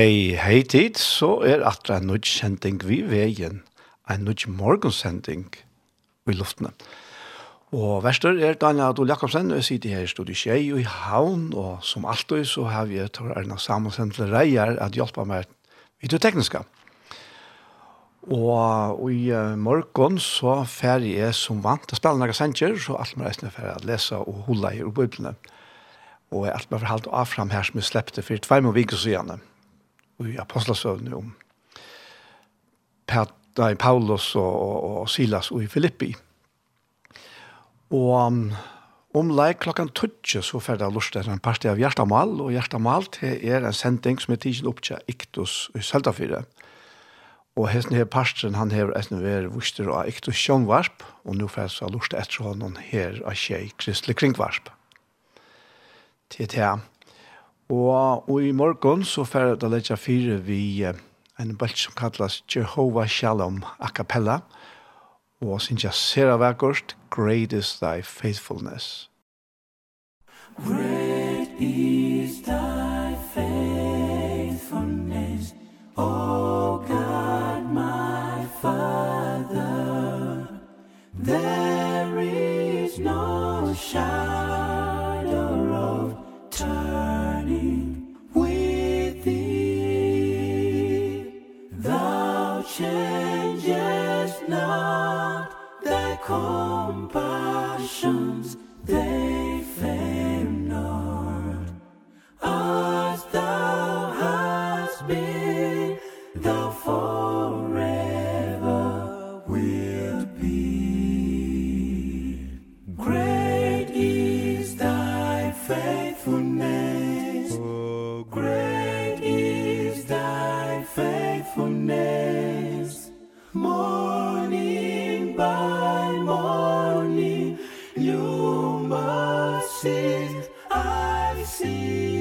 Hei, hei tid, så er atra en nødt sending vi veien, en nødt morgensending i luftene. Og verster er Daniel Adol Jakobsen, og jeg sitter her i studiet Kjei og i Havn, og som alltid så har vi Tor Erna Samuelsen til Reier at hjelpe meg vid det tekniske. Og, og i morgen så fer jeg som vant til å spille noen sender, så alt med reisende ferdig å lese og holde i bøyblene. Og jeg er alt med forhalt av frem her som jeg slepte for tvei må vi så gjerne i apostelsøvnene om Pat, nei, Paulus og, og, og Silas og i Filippi. Og um, om lei klokkan 20 så fer det lust til en parti av Hjertamal, og Hjertamal til er en sending som er tidsen opp til Iktus i Søltafire. Og hesten her parten, han hever etten ver vuster av Iktus Sjønvarp, og nå fer så lust etter honom her av Kjei Kristelig Kringvarp. Til til Og, og i morgen så får jeg leggja fire vi en bølt som kalles Jehovah Shalom a cappella. Og synes jeg ser av akkurat Great is thy faithfulness. Great is thy changes not. Thy compassions, they sitt, I see.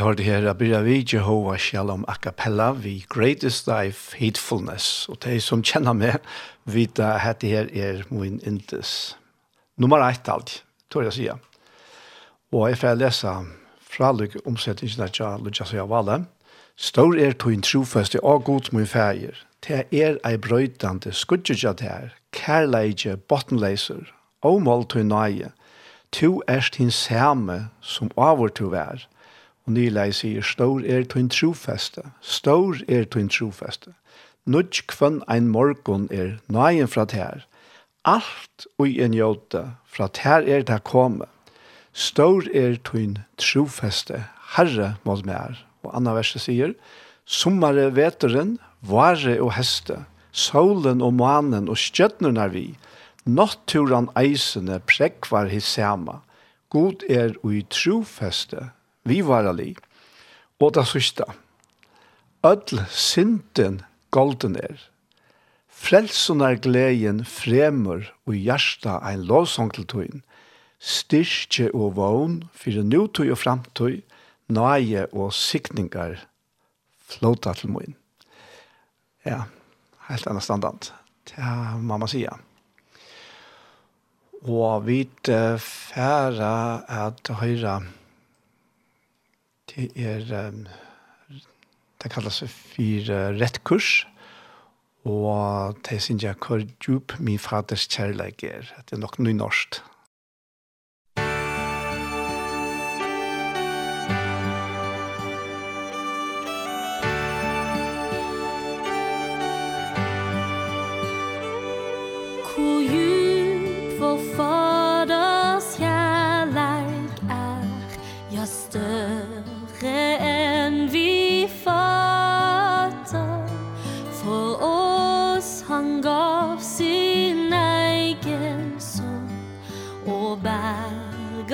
tar det her Abira vi Jehova Shalom a cappella vi Greatest Thy Faithfulness. Og de som kjenner meg vet at det her er min indes. Nummer ett alt, tror jeg sier. Og jeg får lese fra lykke omsettingen av Lujas Javala. Stor er to en trofeste og god min feir. til er ei brøytande skudgjøtja der, kærleidje, bottenleiser, og mål to nøye. to erst hin same som avur to vær Og Nylei sier, stor er tun trofeste, stor er tun trofeste. Nudj kvann ein morgon er nøyen fra tær. Alt ui en jota, fra tær er det komme. Stor er tun trofeste, herre mot mer. Og anna verset sier, sommare veteren, vare og heste, solen og manen og skjøtnerna vi, natturan eisene prekvar hissama. God er ui trofeste, vi var ali. Og det sørste, ødel synden golden er, frelsen er gleden fremur og hjersta ein lovsong til tøyen, styrke og vogn, fyrir nutøy og framtøy, nøye og sikningar flåta til møyen. Ja, helt annet standant. Ja, mamma sier. Og vi færa at høyra Det er um, det kallas for rett kurs og det synes jeg hvor djup min faders kjærleik er. Det er nok nynorsk.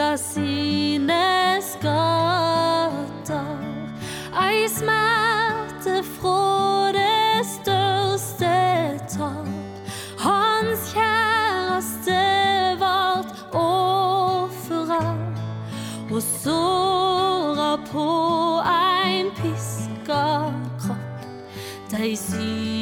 fylla sine skatter. Ei smerte fra det største tap. Hans kjæreste vart åfra Og såra på ein piska kropp. Dei syr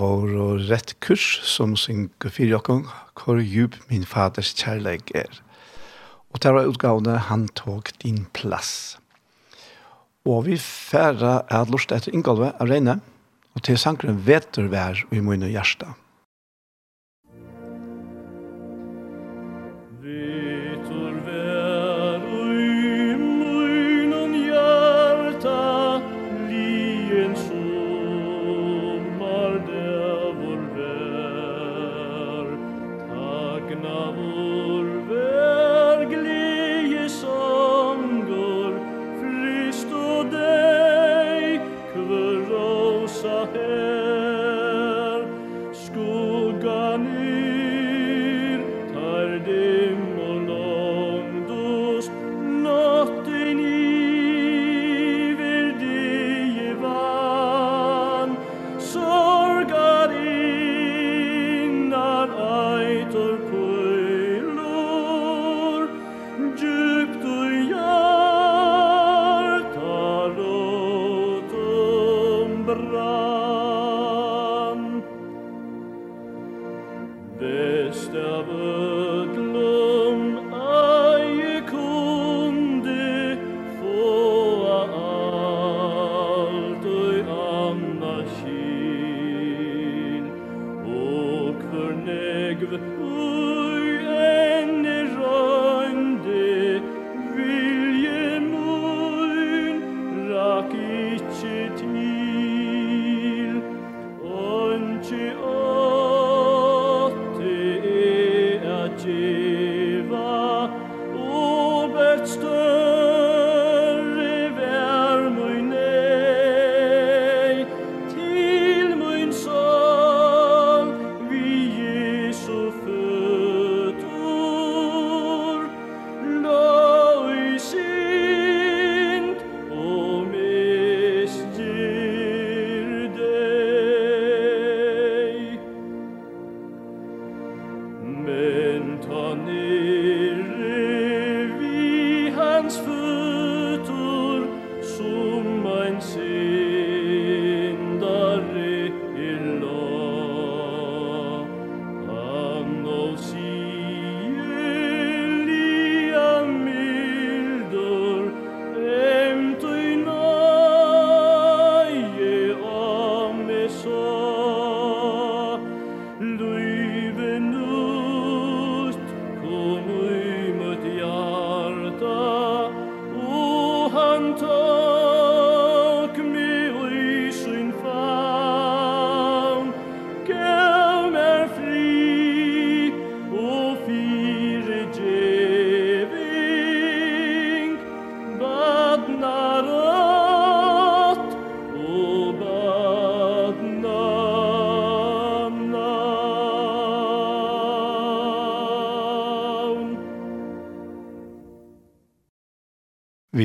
vår og rett kurs som synger for jokken hvor djup min faders kjærleik er. Og det var utgavene han tog din plass. Og vi færre er lort etter Ingolve av Reine og til sangren og i munne hjertet.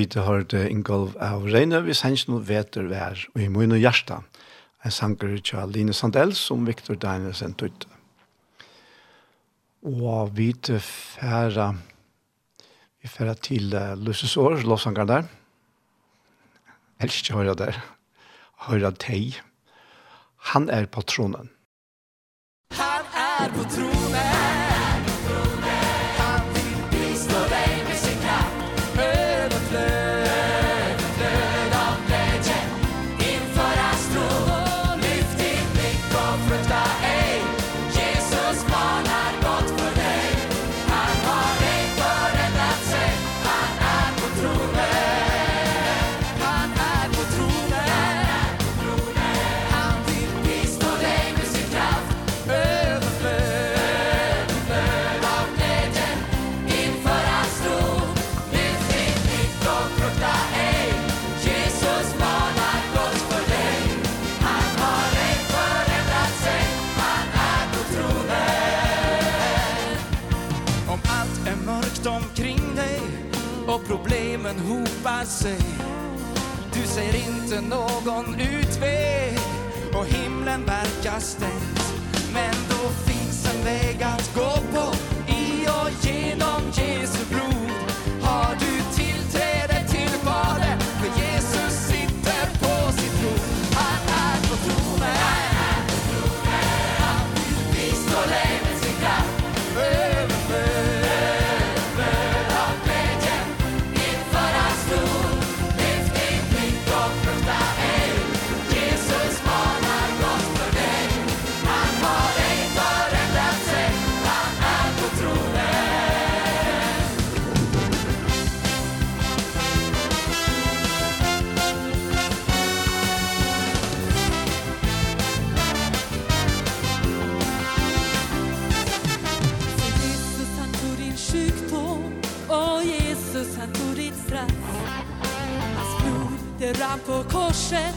vite hørte Ingolv av Reine hvis hans noe veter vær og i munn og hjärsta. En sanger til Line Sandell som Victor Dinesen tutte. Og vite færa vi færa til uh, Lussesår, låsanger der. Elsk høyra der. Høyra teg. Han er patronen. Han er patronen. sig Du ser inte någon utväg. Och himlen verkar stängt Men då finns en väg att gå på. på korset.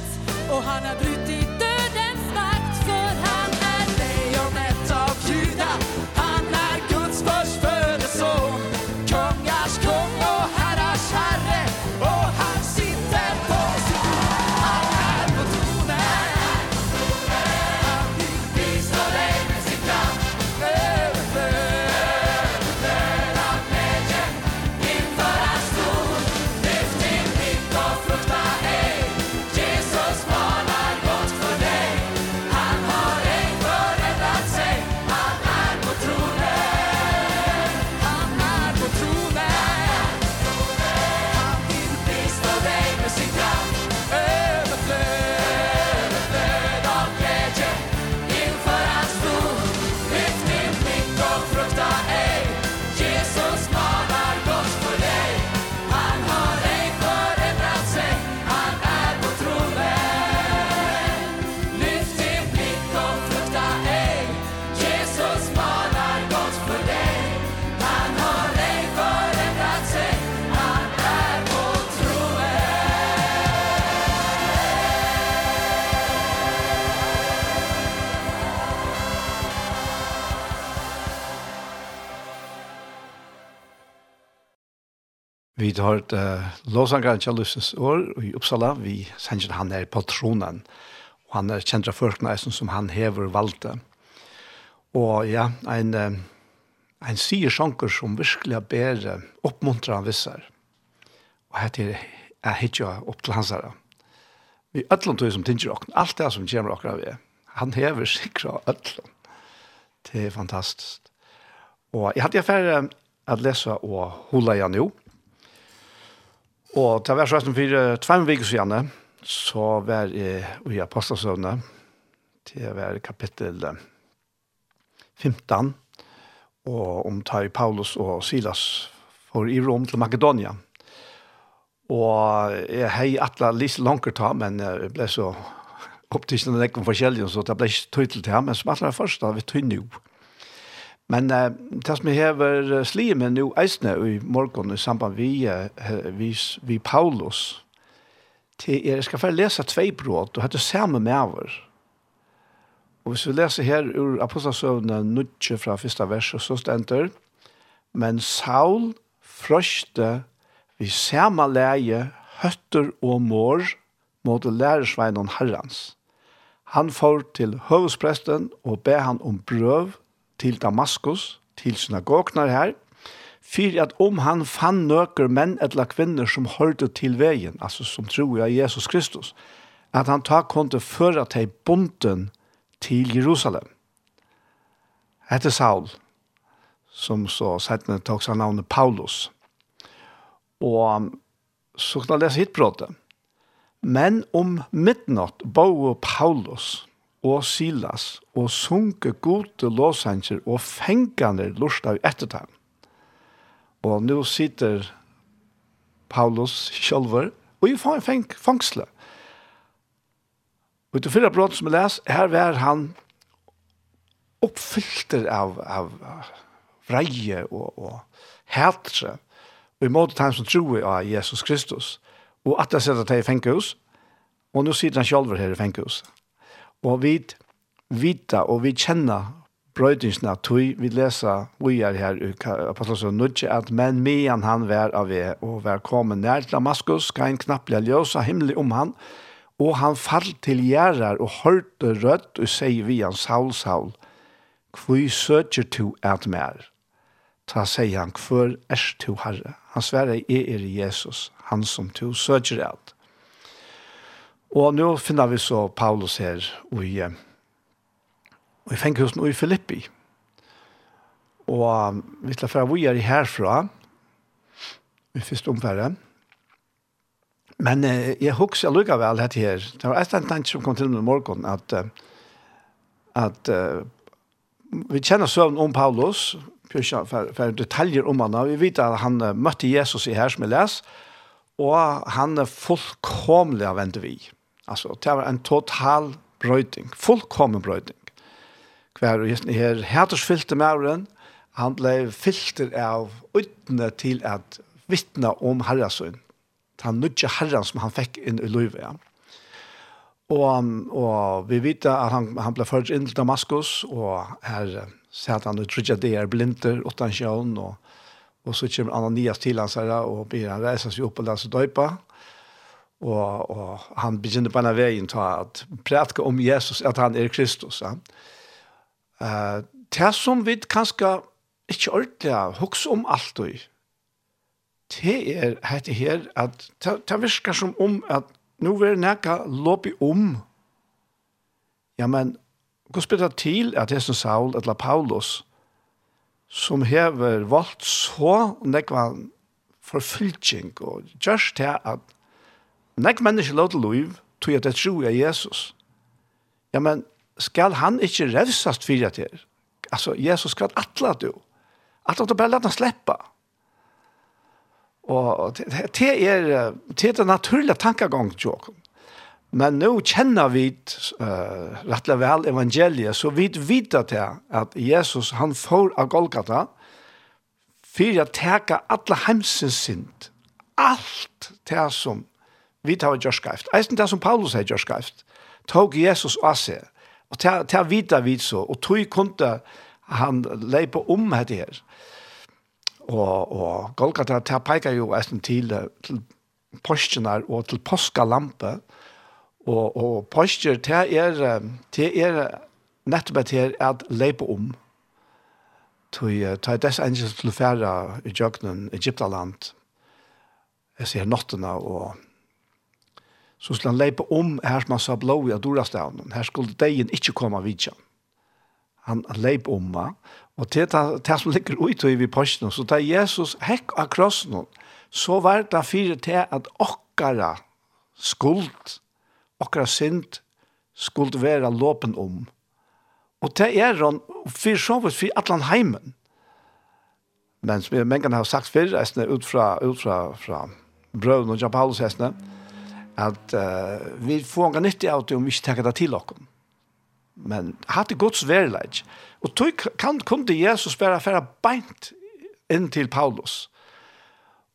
Vi har hørt uh, Låsangren til år i Uppsala. Vi sender han er patronen, og han er kjent av folkene som han hever valgte. Og ja, en, uh, en sier sjanker som virkelig er bedre oppmuntrer han visser. Og her er jeg hitje opp til hans her. Vi ødlom tog som tinger åkken, alt det som kommer åkken av vi. Han hever sikkert ødlom. Det er fantastisk. Og jeg hadde jeg færre at lese og hula igjen jo. Mm Og til hver søsten for tveim viker siden, så var jeg i Apostelsøvne, til hver kapittel 15, og omtar Paulus og Silas for i Rom til Makedonia. Og jeg hei atla litt langer ta, men jeg ble så opptidsen av nekken forskjellig, så det ble ikke tøy til ham, men som atla først da, vi tøy nå. Mm. Men uh, det som jeg hever slige med nå eisne i morgen i samband vi, vi, vi Paulus, til jeg skal få lese tvei brot, og hette samme med over. Og hvis vi leser her ur Apostelsøvne Nudje fra første vers, så stender, men Saul frøste vi samme leie, høtter og mår, mot lærersveinen herrens. Han får til høvespresten og ber han om brøv, til Damaskus, til synagognar her, for at om han fann nøkker menn eller kvinner som hørte til veien, altså som tror av Jesus Kristus, at han ta kunde før at hei bonden til Jerusalem. Hette Saul, som så settene tok seg navnet Paulus. Og så kan jeg lese hitbrådet. Men om midnatt bo Paulus og Silas, og sunke gode låsanger og fengene lort av ettertann. Og nå sitter Paulus sjølver, og i fang, fangsle. Og til fyrre brott som jeg les, her var han oppfylter av, av vreie og, og hætre, og i måte han som tror av Jesus Kristus, og at jeg setter til i fengehus, og nå sitter han sjølver her i fengehuset. Og vi vita og vi kjenner brøydingsna tui vi lesa vi er her i Apostelsen Nudje at men mean han vær av vi og vær kommet nær til Damaskus kan en knapplega ljósa himmelig om han og han fall til gjerrar og hørte rødt og sier vi han Saul Saul hvor søker du at mer ta sier han hvor er du herre? Han sverre er Jesus han som du søker at. Og nå finner vi så Paulus her i, i fenghusen i Filippi. Og vi skal fra vi er herfra, i første omfære. Men eh, jeg husker lykkevel dette her. Det var et eller annet som kom til meg i morgen, at, at uh, vi kjenner søvn om Paulus, for, for detaljer om han. Vi vet at han møtte Jesus i her som jeg leser, og han er fullkomlig av vi. Altså, det var en total brøyding, fullkommen brøyding. Hver og gjesten her, hætersfylte mauren, han ble filter av utne til at vittne om herrasøyn. Han nudja herren som han fikk inn i livet. Ja. Og, og vi vet at han, han ble ført inn til Damaskus, og her sier han ut trodde det er blinder, åttan sjøen, og, og så kommer Ananias til hans og blir han reiser seg opp og leser døypa, Og, og han begynner på en veien til at prate om Jesus, at han er Kristus. Ja. Uh, det som vi kanskje ikke ordentlig husker om alt og det er hette her at det virker som om at nå vil jeg nækka lobby om. Ja, men hva spyrir det til at det er som Saul, eller Paulus, som hever valgt så nekva forfylking og gjørst til at Nek menneske lov til liv, tog at det tror jeg Jesus. Ja, men skal han ikke revsast fyrir til? Altså, Jesus skal atla du. Atla du bare lade han sleppa. Og det er det er naturlige tankegang til åkken. Men nå kjenner vi uh, rettelig vel evangeliet, så vi vet at Jesus, han får av Golgata, for å teke alle hemsens synd. Alt det som vi tar vi gjørskaift. Eisen det som Paulus har gjørskaift, tog Jesus av seg, og til, til vita vi så, og tog kunde han leipa om hette her. Og, og Golgata, til peikar jo eisen til, til postjenar og til påskalampe, og, og postjer, til er, til er nettopp til at leipa om, tog ta dess angels til færa i jøgnen Egyptaland. Jeg ser nottena og så skulle han leipa om her som han sa blå i Adorastavnen. Her skulle deien ikke komme vidtjen. Han leip om meg. Og til det som ligger ut i posten, så tar Jesus hekk av krossen, så var det fire til at okkara skuld, okkara synd, skuld være låpen om. Og det er han, for så vidt, for atlan heimen. Men som jeg mengen har sagt før, ut fra, ut fra, fra brøven og Jan Paulus hestene, at uh, vi får en nyttig av det om vi ikke tenker det til dere. Men hatt det godt sværleid. Og tog kan kunde Jesus bare fære beint inn til Paulus.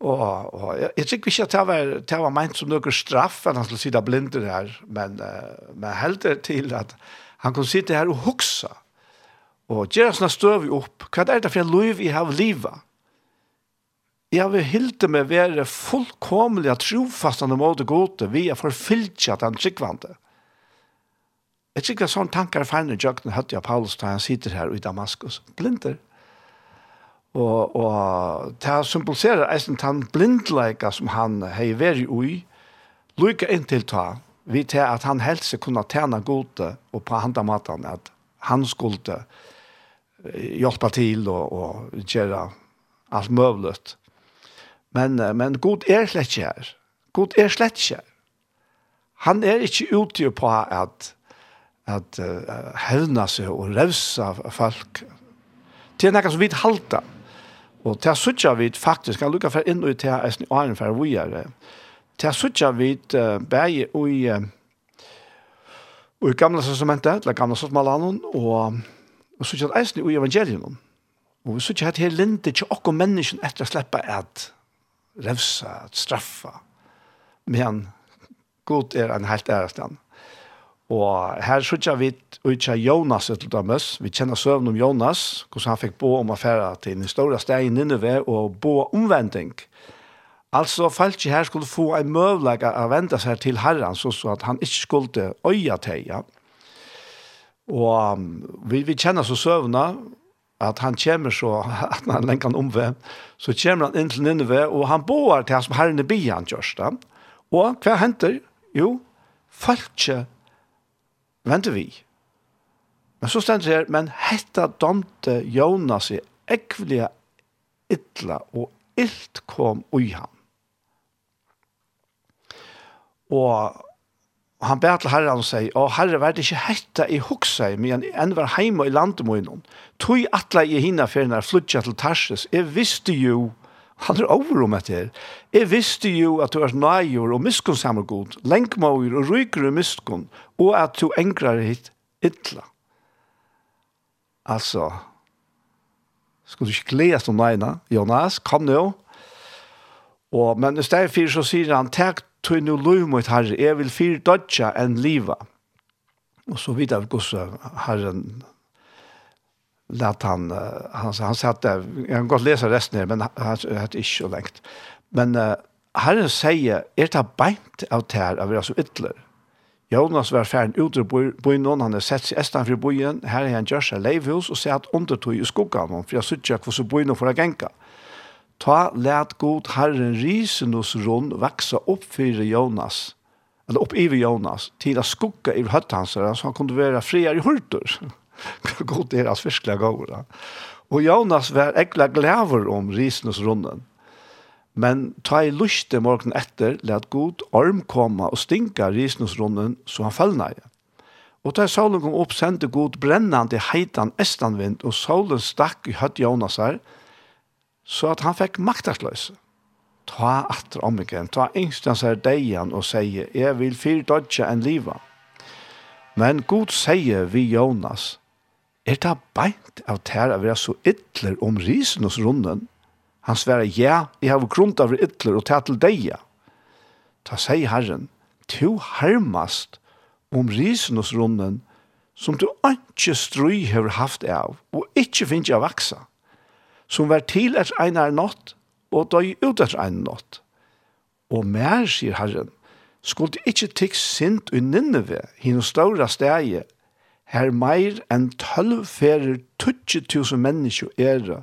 Og, og jeg, jeg tror ikke at det var, det var meint som noen straff at han skulle sitte blinder her, men, uh, men heldig til at han kunne sitte her og huksa og gjøre sånne støv opp. Hva er det for en liv i har livet? Jeg vil hilde meg være fullkomlig og mot måte gode vi er forfyllt at han tryggvande. Jeg trykker sånne tankar når jøkken høtte av Paulus da han sitter her i Damaskus. Blinder. Og, og det symboliserer eisen han blindleika som han hei veri ui, lykka inntil ta, vi til at han helse kunne tjene gode og på handamaten at han skulle hjelpe til og, og gjøre alt mulig. Men, men god er slett ikke her. God er slett ikke her. Han er ikke ute på at, at uh, hevna seg og revsa folk. Det er noe som vi halta. Og til suttja vi faktisk, jeg lukker for inn og til eisen i åren for vi er det. Til suttja vi uh, bæg i uh, Og i gamle testamentet, eller gamle testamentet, og, og så ikke at eisen i evangeliet. Og vi ikke at her linde ikke okkur menneskene etter å slippe at revsa, at straffa. Men god er en helt ærestan. Og her sutja vi utja Jonas til dømes. Vi kjenner søvn om Jonas, hvordan han fikk bo om affæra til den store steg i Nineve og bo omvending. Altså, falsk her skulle få en møvleg å vende seg til herren, så, så at han ikke skulle øye til, ja. Og um, vi, vi kjenner så søvna, at han kommer så, at han lenker omve, så kommer han inn til Nineve, og han boar til han som herren i byen, Kjørsta. Og hva henter? Jo, falskje venter vi. Men så stender det her, men hetta domte Jonas i ekvelige ytla, og ilt kom ui han. Og Og han ber til herren og sier, «Å, herre, vær det ikke hette i hukse, men enn var heima i landet må innom. Tøy atle i hinna ferien er flutja til Tarsis. Jeg visste jo, han er over om etter, jeg visste jo at du er nøyur og miskunnsammer god, lenkmåger og ryker og miskunn, og at du engrar hit ytla. Altså, skulle du ikke glede om nøyna, Jonas, kom nå. Og, men i stedet for så sier han, «Takk tog nu lov mot herre, jeg vil fyr dodja enn liva. Og så vidt av gosse herren, lät han, han, han satt där, jeg kan godt lese resten her, men han hade ikke så lengt. Men uh, herren sier, er det beint av ter av vera så ytler? Jonas var færen ut ur bøynen, han har sett seg estan fri bøyen, her er han gjør seg leivhus og sier at undertøy i skuggan, for jeg sier ikke hva så bøynen for å genka. Mm ta let god Herren risen hos Ron vaksa opp för Jonas, eller opp i Jonas, til å skugga i høtt hans, så han kunne være frier i hurtur. god er hans virkelig gav. Og Jonas var ekla glæver om risen hos Ronen. Men ta i luste morgen etter, let god arm komma og stinka risen hos så han fallna i. Og da solen kom opp, sendte god brennande heitan estanvind, og solen stakk i høtt Jonas her, Så at han fikk maktasløse. Ta atter om igjen, ta yngsten seg deian og sier, jeg vil fyrdodja en liva. Men god sier vi Jonas, er det beint av tær å være så ytler om risen hos runden? Han sverer, ja, jeg har grunnt av ytler og tær til deia. Ta sier Herren, to harmast om risen hos runden, som du ikke strøy har haft av, og ikke finner av vaksa som var til et einar nått, og døy ut et einar nått. Og mer, sier Herren, skulle ikke tikk sint i Nineve, hinn ståra stegi, her meir enn tølv ferer 20.000 er det,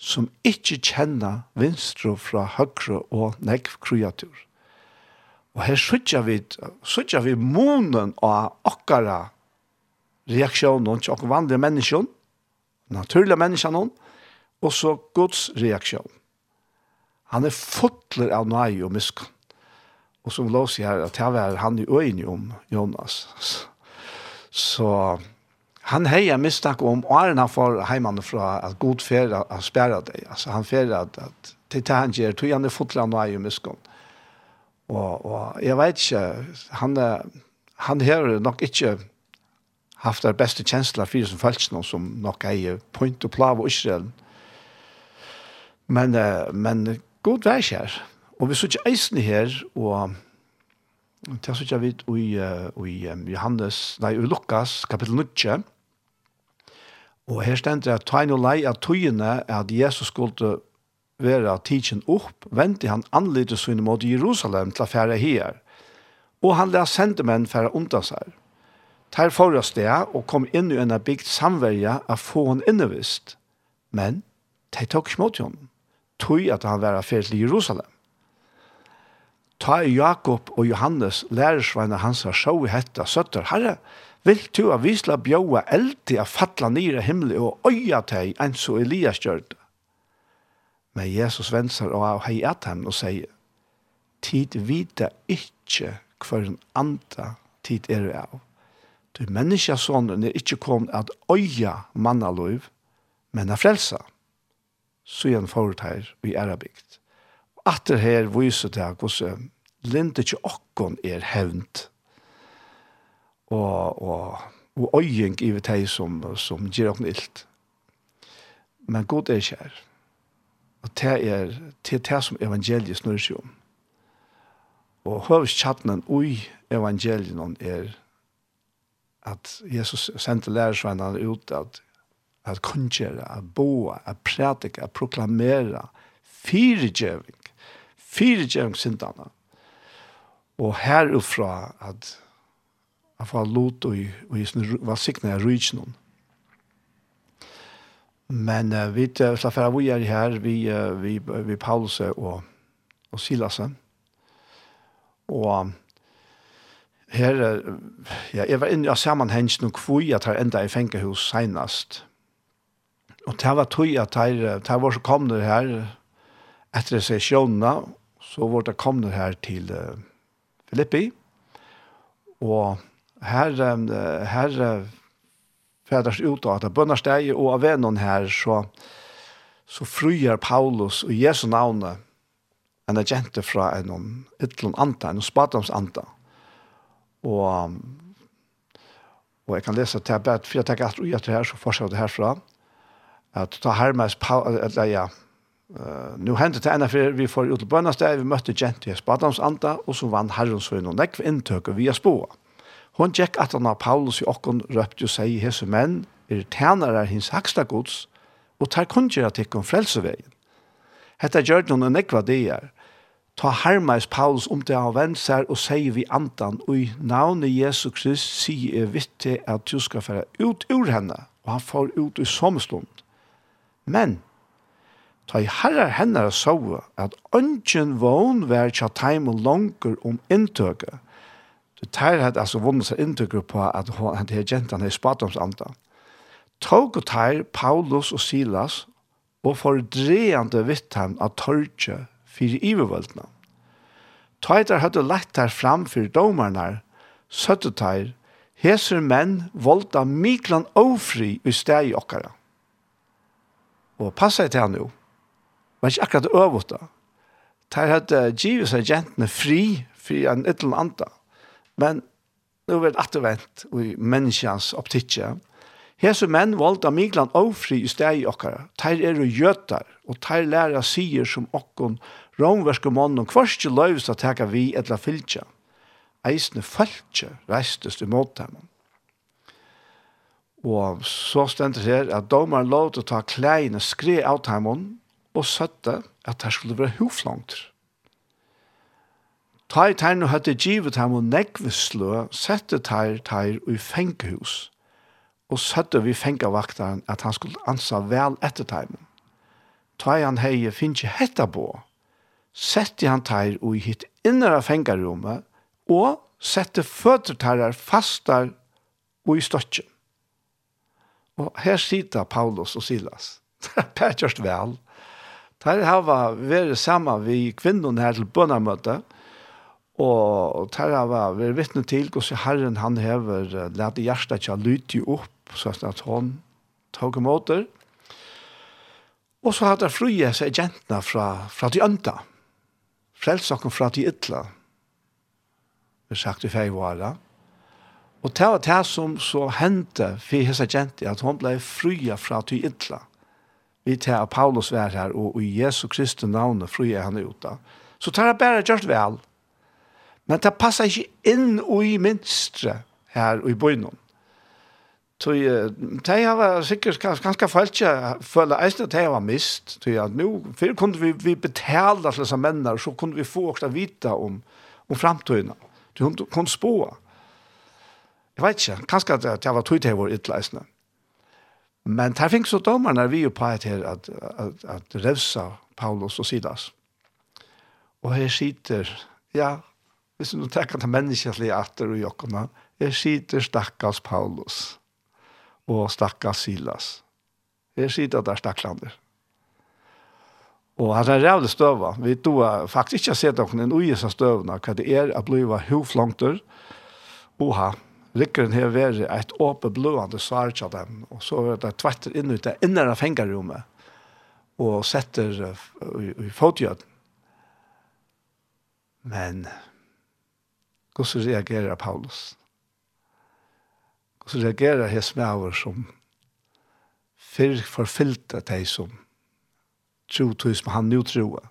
som ikkje kjenner vinstro fra høyre og nekv kreatur. Og her sutja vi, sutja vi munen av akkara reaksjonen til okkur vandre menneskjon, naturlige menneskjon, og og så Guds reaksjon. Han er fotler av nøy og miskunn. Og som lov sier her, at jeg var han i øynene om Jonas. Så han heier mistak om åren han får heimene fra at god ferie har spærret deg. Altså han ferie at, at til det han gjør, tog han er fotler av nøye og miskunn. Og, og jeg vet ikke, han, han har nok ikke haft det beste kjensler for som følelsen som nok eier point og plav og Israel. Men, men god vær kjær. Og vi sitter eisen her, og til sitter vi i, i Johannes, nei, i Lukas, kapittel 9. Og her stender at tegn og lei av tøyene at Jesus skulle være tidsen opp, vente han anlite sin mot Jerusalem til å fære her. Og han lær sende menn fære undan seg. Ter forra det, og kom inn i en bygd samverja av få hon innevist. Men de tok ikke mot henne tog at han var affæret til Jerusalem. Ta Jakob og Johannes, lærersveina hans, har sjå i hetta, søtter, herre, vil du av visla bjóa eldi a falla nira himli og øya teg enn og Elias gjørte. Men Jesus vensar og av hei at og sier, tid vita ikkje hver en anda tid er av. Du menneskja sonen er ikkje kom at øya mannaløyv, men a frelsa så igjen forut her i Arabigt. Atter her viser det hvordan linde ikke okkon er hevnt og, og, og øying i vi teg som, som gir okkon illt. Men god er kjær. Og det er det, det som evangeliet snurrer seg om. Og høvskjattenen ui evangeliet er at Jesus sendte lærersvennerne ut at at kongjere, at boa, at prædike, at proklamere, firegjøving, fyregjøving, syndene. Og herufra at han får lot og, og i sin valsikne er rydgen. Men uh, vi slapp her, vi er her, vi, uh, vi, vi Paulus og, og Silas. Og her, ja, jeg var inne i sammenhengen og hvor jeg tar enda i fengehus senest og det var tog at det var så kom det her etter sesjonene, så var det kom det her til uh, Filippi, og her, um, her uh, fæders ut av det bønnersteg, og av vennen her så, så fryer Paulus og Jesu navnet, en agente fra en ytlund anta, en spadoms anta. Og, og jeg kan lese til jeg bedt, for jeg tenker at jeg her, så fortsetter det herfra at ta hermes, eller ja, Uh, nu hendte det ena for vi får ut til bønnesteg, vi møtte Gent i Espadams anda, og så vann Herrens så innom nekv inntøket via spåa. Hon tjekk at han av Paulus i okken røpte og sier hese menn, er tænare hins haksta gods, og tar kunngjera tikkum frelseveien. Hetta gjør noen nekva dier. Ta hermeis Paulus om det han vendt seg og sier vi andan, og i navnet Jesu Krist sier jeg vitt til at du skal fære ut ur henne, og han får ut i sommerstund. Men, ta i herrar hennar så at ønsken vån vær tja time og langer om inntøket. Du tar at altså vunnet seg inntøket på at han til jentene i spatomsanda. Tog og tar Paulus og Silas og fordreande vittan av torge fyrir ivervöldna. Tøytar hadde lett her fram fyrir domarnar, søtte tær, heser menn volda miklan ofri i steg i okkara og passa til han jo. Men ikke akkurat øvåta. Der hadde givet seg jentene fri, fri en ytterlig anda. Men nu er det attervent i menneskens optikke. Hese menn valgte av Migland ofri i steg i okkara. Teir er jo gjøtar, og teir lærer sier som okkon romverske mannen kvarske løyvst å teka vi etla fylkja. Eisne fylkja reistes i måte dem. Og så stendet her at domaren lov til å ta kleiene skre av timen og søtte at det skulle være hoflangt. Tær tær nu høtte givet ham og nekvislø, sette teir teir i fengehus, og søtte vi fengevaktaren at han skulle ansa vel etter tegnet. Ta i han hei finnje hetta på, sette han teir i hitt innere fengerommet, og sette føtter tær fastar og i støtjen. Og her sitter Paulus og Silas. Det er just vel. De har vært sammen vi kvinnen her til bønnermøte. og de har vært vittne til hvordan Herren han hever i hjertet til å lytte opp, så at han tog imot det. Og så hadde frie seg jentene fra, fra de ønta. Frelsakken fra de ytla. Det er sagt i feivåret. Og det var det som så hendte for hese kjente, at hon ble fria fra ty ytla. Vi tar Paulus vær her, og i Jesu Kristi navne fria han ut da. Så tar jeg bare gjort vel. Men det passer ikke inn og i minstre her og i bøynen. Så de har sikkert ganske følt seg, føle eisen at de var mist. Så at nå, før kunne vi, vi betale disse mennene, så kunne vi få også vite om, om fremtiden. Så hun kunne spåa. Jeg vet ikke, kanskje at det var tog til vår ytterleisende. Men der fikk så dommerne vi jo på et her at, at, at revsa Paulus og Silas. Og her sitter, ja, hvis du tenker til menneskelig atter og jokkene, her sitter stakkars Paulus og stakkars Silas. Her sitter der stakklander. Og han er rævlig støva. Vi har faktisk ikke sett noen en ui som støvna, hva det er å bli hovflangter og ha. Rikkeren har vært et åpent blående svar til dem, og så er det tvetter inn ut det innere fengerrommet, og setter i, i fotgjøden. Men hvordan reagerer Paulus? Hvordan reagerer Hesmeaver som fyr, forfyllte de som tro tog som han nå troer?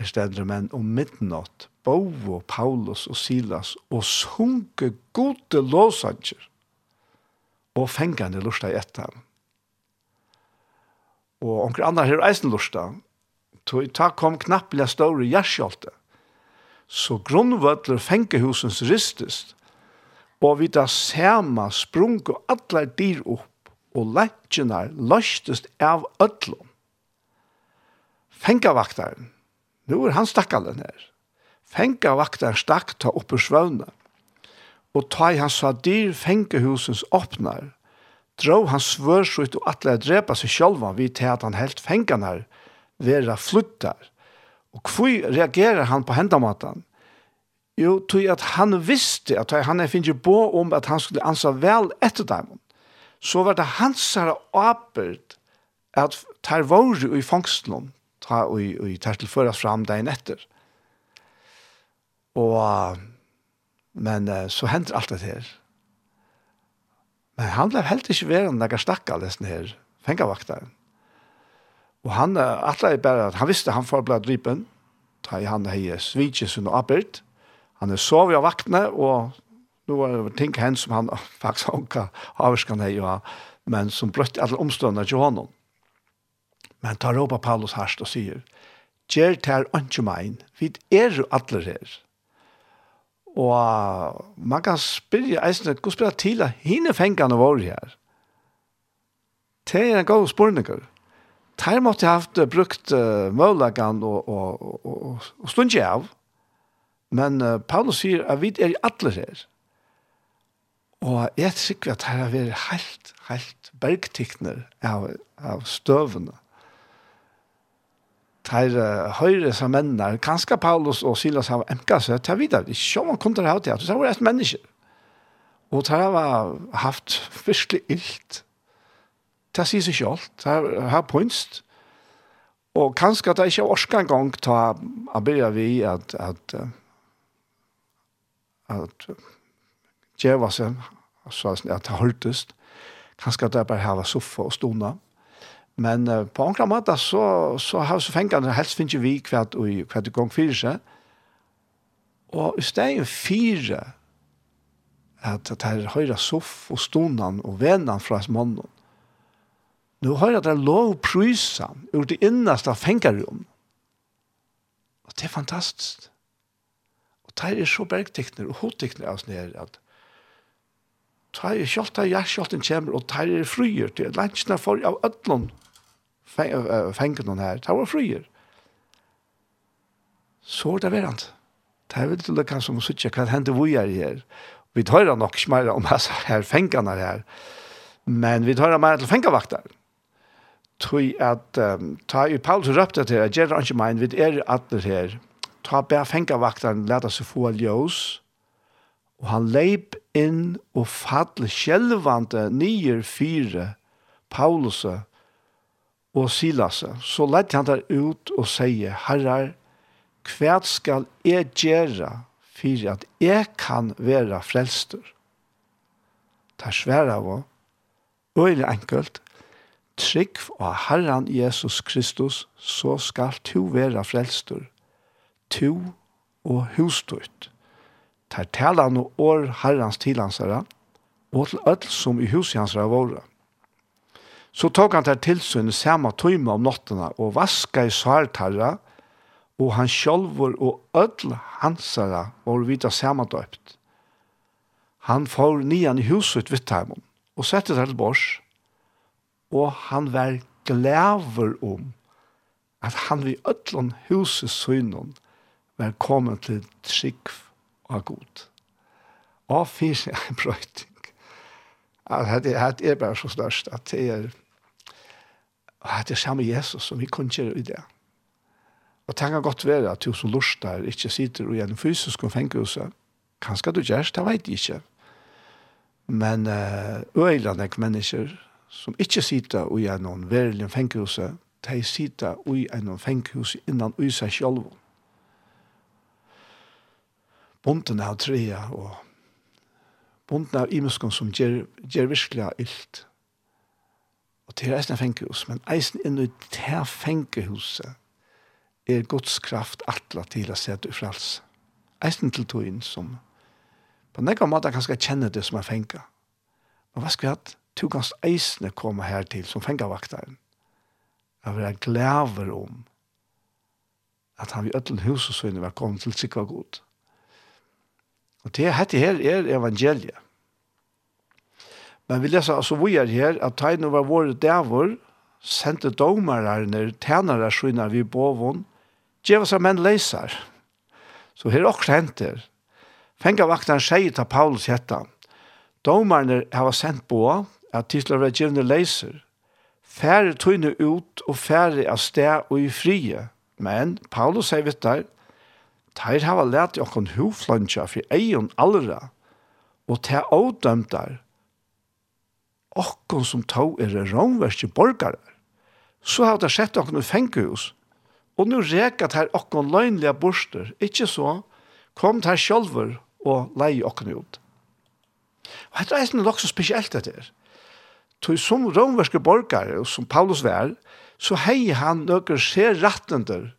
Er stedet, men om midnatt Bovo, Paulus og Silas og sunke gode låsanger og fengende lusta i etter. Og onker andre her eisen lusta, ta kom knapplega større gjerskjolte, så grunnvødler fengehusens ristest, og vi da sema sprung og atler dyr opp, og lettjenar løstest av ødlom. Fengavaktaren, nu er han stakkalen her, Fenga vaktar stakk ta opp ur svøvna. Og ta i hans sadir fengehusens åpnar. Drå hans svørsut og atle drepa seg sjølva vid til at han helt fenganar vera fluttar. Og kvui reagerar han på hendamatan? Jo, tog at han visste at han er finnje bo om at han skulle ansa vel etter dem. Så var det hans her apert at tar vore i fangstlån ta og, i tar tilføres fram dagen etter. Og, men så hender alt det her. Men han ble helt ikke verden når jeg stakk av her fengavakteren. Og han, alle er bare, han visste han får bli drypen, ta i han hei svitjes og arbeid. Han er sov av vaktene, og nå var det ting hen som han faktisk anka avskan hei, ja, men som brøtte alle omstående til honom. Men tar råpa Paulus harst og sier, «Gjer ter ønske mein, vi er jo alle her.» Og man kan spyrja eisne, hvordan spyrja til at hine fengene var her? Det er en god spurninger. Teir måtte haft brukt uh, mølagan og, og, og, og stundje av, men uh, Paulus sier at vi er i alle her. Og jeg er sikker at det har vært helt, helt bergtikner av, av støvene tar høyre som mennene, kanskje Paulus og Silas har emka seg, tar videre, ikke som han kunne ha det, så var det et menneske. Og tar har haft virkelig illt. Det sier seg selv, det har punst. Og kanskje at det ikke er orska en gang til ta arbeid vi at at at djeva seg, så at det har hørtest. Kanskje at det bare har soffa og stona. Mm Men uh, på enkla måte så, så har så fengene helst finnes vi hvert og hvert gang fyrir seg. Og i stedet fire at det er høyre soff og stonan og venan fra hans mannen. Nå høyre at det er lov prysan ur det innaste fengarrum. Og det er fantastisk. Og det er så bergtekner og hodtekner av sned at det er kjolta, av kjolten kommer og det er fryer til at landsene får av ødlån fengen noen her, det var fryer. Så er det verant. Det er veldig lukka som å sitte, hva hender vi er her? Vi tar nok ikke mer om disse her fengene her, men vi tar mer til fengavakter. Tui at, um, ta i Paulus røpte til, at gjerra ikke mein, vi er atler her, ta bær fengavakteren, leta seg få ljøs, og han leip inn og falle sjelvante nyer fire Paulus og Silas, så lett han der ut og sier, Herrar, hva skal jeg gjøre for at jeg kan være frelster? Det er svære av, og er enkelt, trygg av Herren Jesus Kristus, så skal du være frelster, du og husstøyt. Det tala no år Herrens tilansere, og til ødel som i huset hans våre. Så tok han til tilsyn samme tøyme om nottene og vaska i svartarra, og han sjolvor og ødel hansara var vidda samme døpt. Han får nian i huset vidt heimen og sette til bors, og han var glæver om at han vi ødlån huset søgnen var kommet til trygg og god. Og fyrir en brøyting. At det er bare så størst at det er at det er samme Jesus som vi kunne gjøre i det. Og tenk kan godt være at du som lort der ikke sitter og gjennom fysisk og fengelse. Kanskje du gjør det, vet jeg ikke. Men uh, øyelande mennesker som ikke sitter og gjennom verlig fengelse, de sitter og gjennom fengelse innan i seg selv. Bunten av trea og bunten av imeskene som gjør, gjør virkelig ilt Og til er eisen fengehus, men eisen inn i det fengehuset er Guds kraft atla til å sette i frals. Eisen til togjen som på nekka måte kan skal kjenne det som er fenga. Men hva skal vi at to gans eisene komme her til som fengavaktaren? Jeg vil være glæver om at han vil ødelen hus og sønne var kommet til sikva god. Og det hette her er evangeliet. Men vi leser altså vi er her, at tegnet var våre dævor, sendte domarerne, tænere skjønner vi bovon, djeva seg menn leser. Så her også henter. Fenga vakten sier til Paulus hetta. Domarene har sendt på at tisler var djevne leser. Færre tøyne ut og færre av sted og i frie. Men Paulus sier vitt der, Teir hava lært jokken huflantja for egen allra, og te avdømtar, okkon som tog er romverske borgare, så har det sett okkon i fengehus, og nu rekat her okkon løgnlige borster, ikkje så, kom her sjolver og lei okkon ut. Og dette er nok så spesielt dette er. Tog som romverske borgare, og som Paulus var, så hei han nøkker ser rettender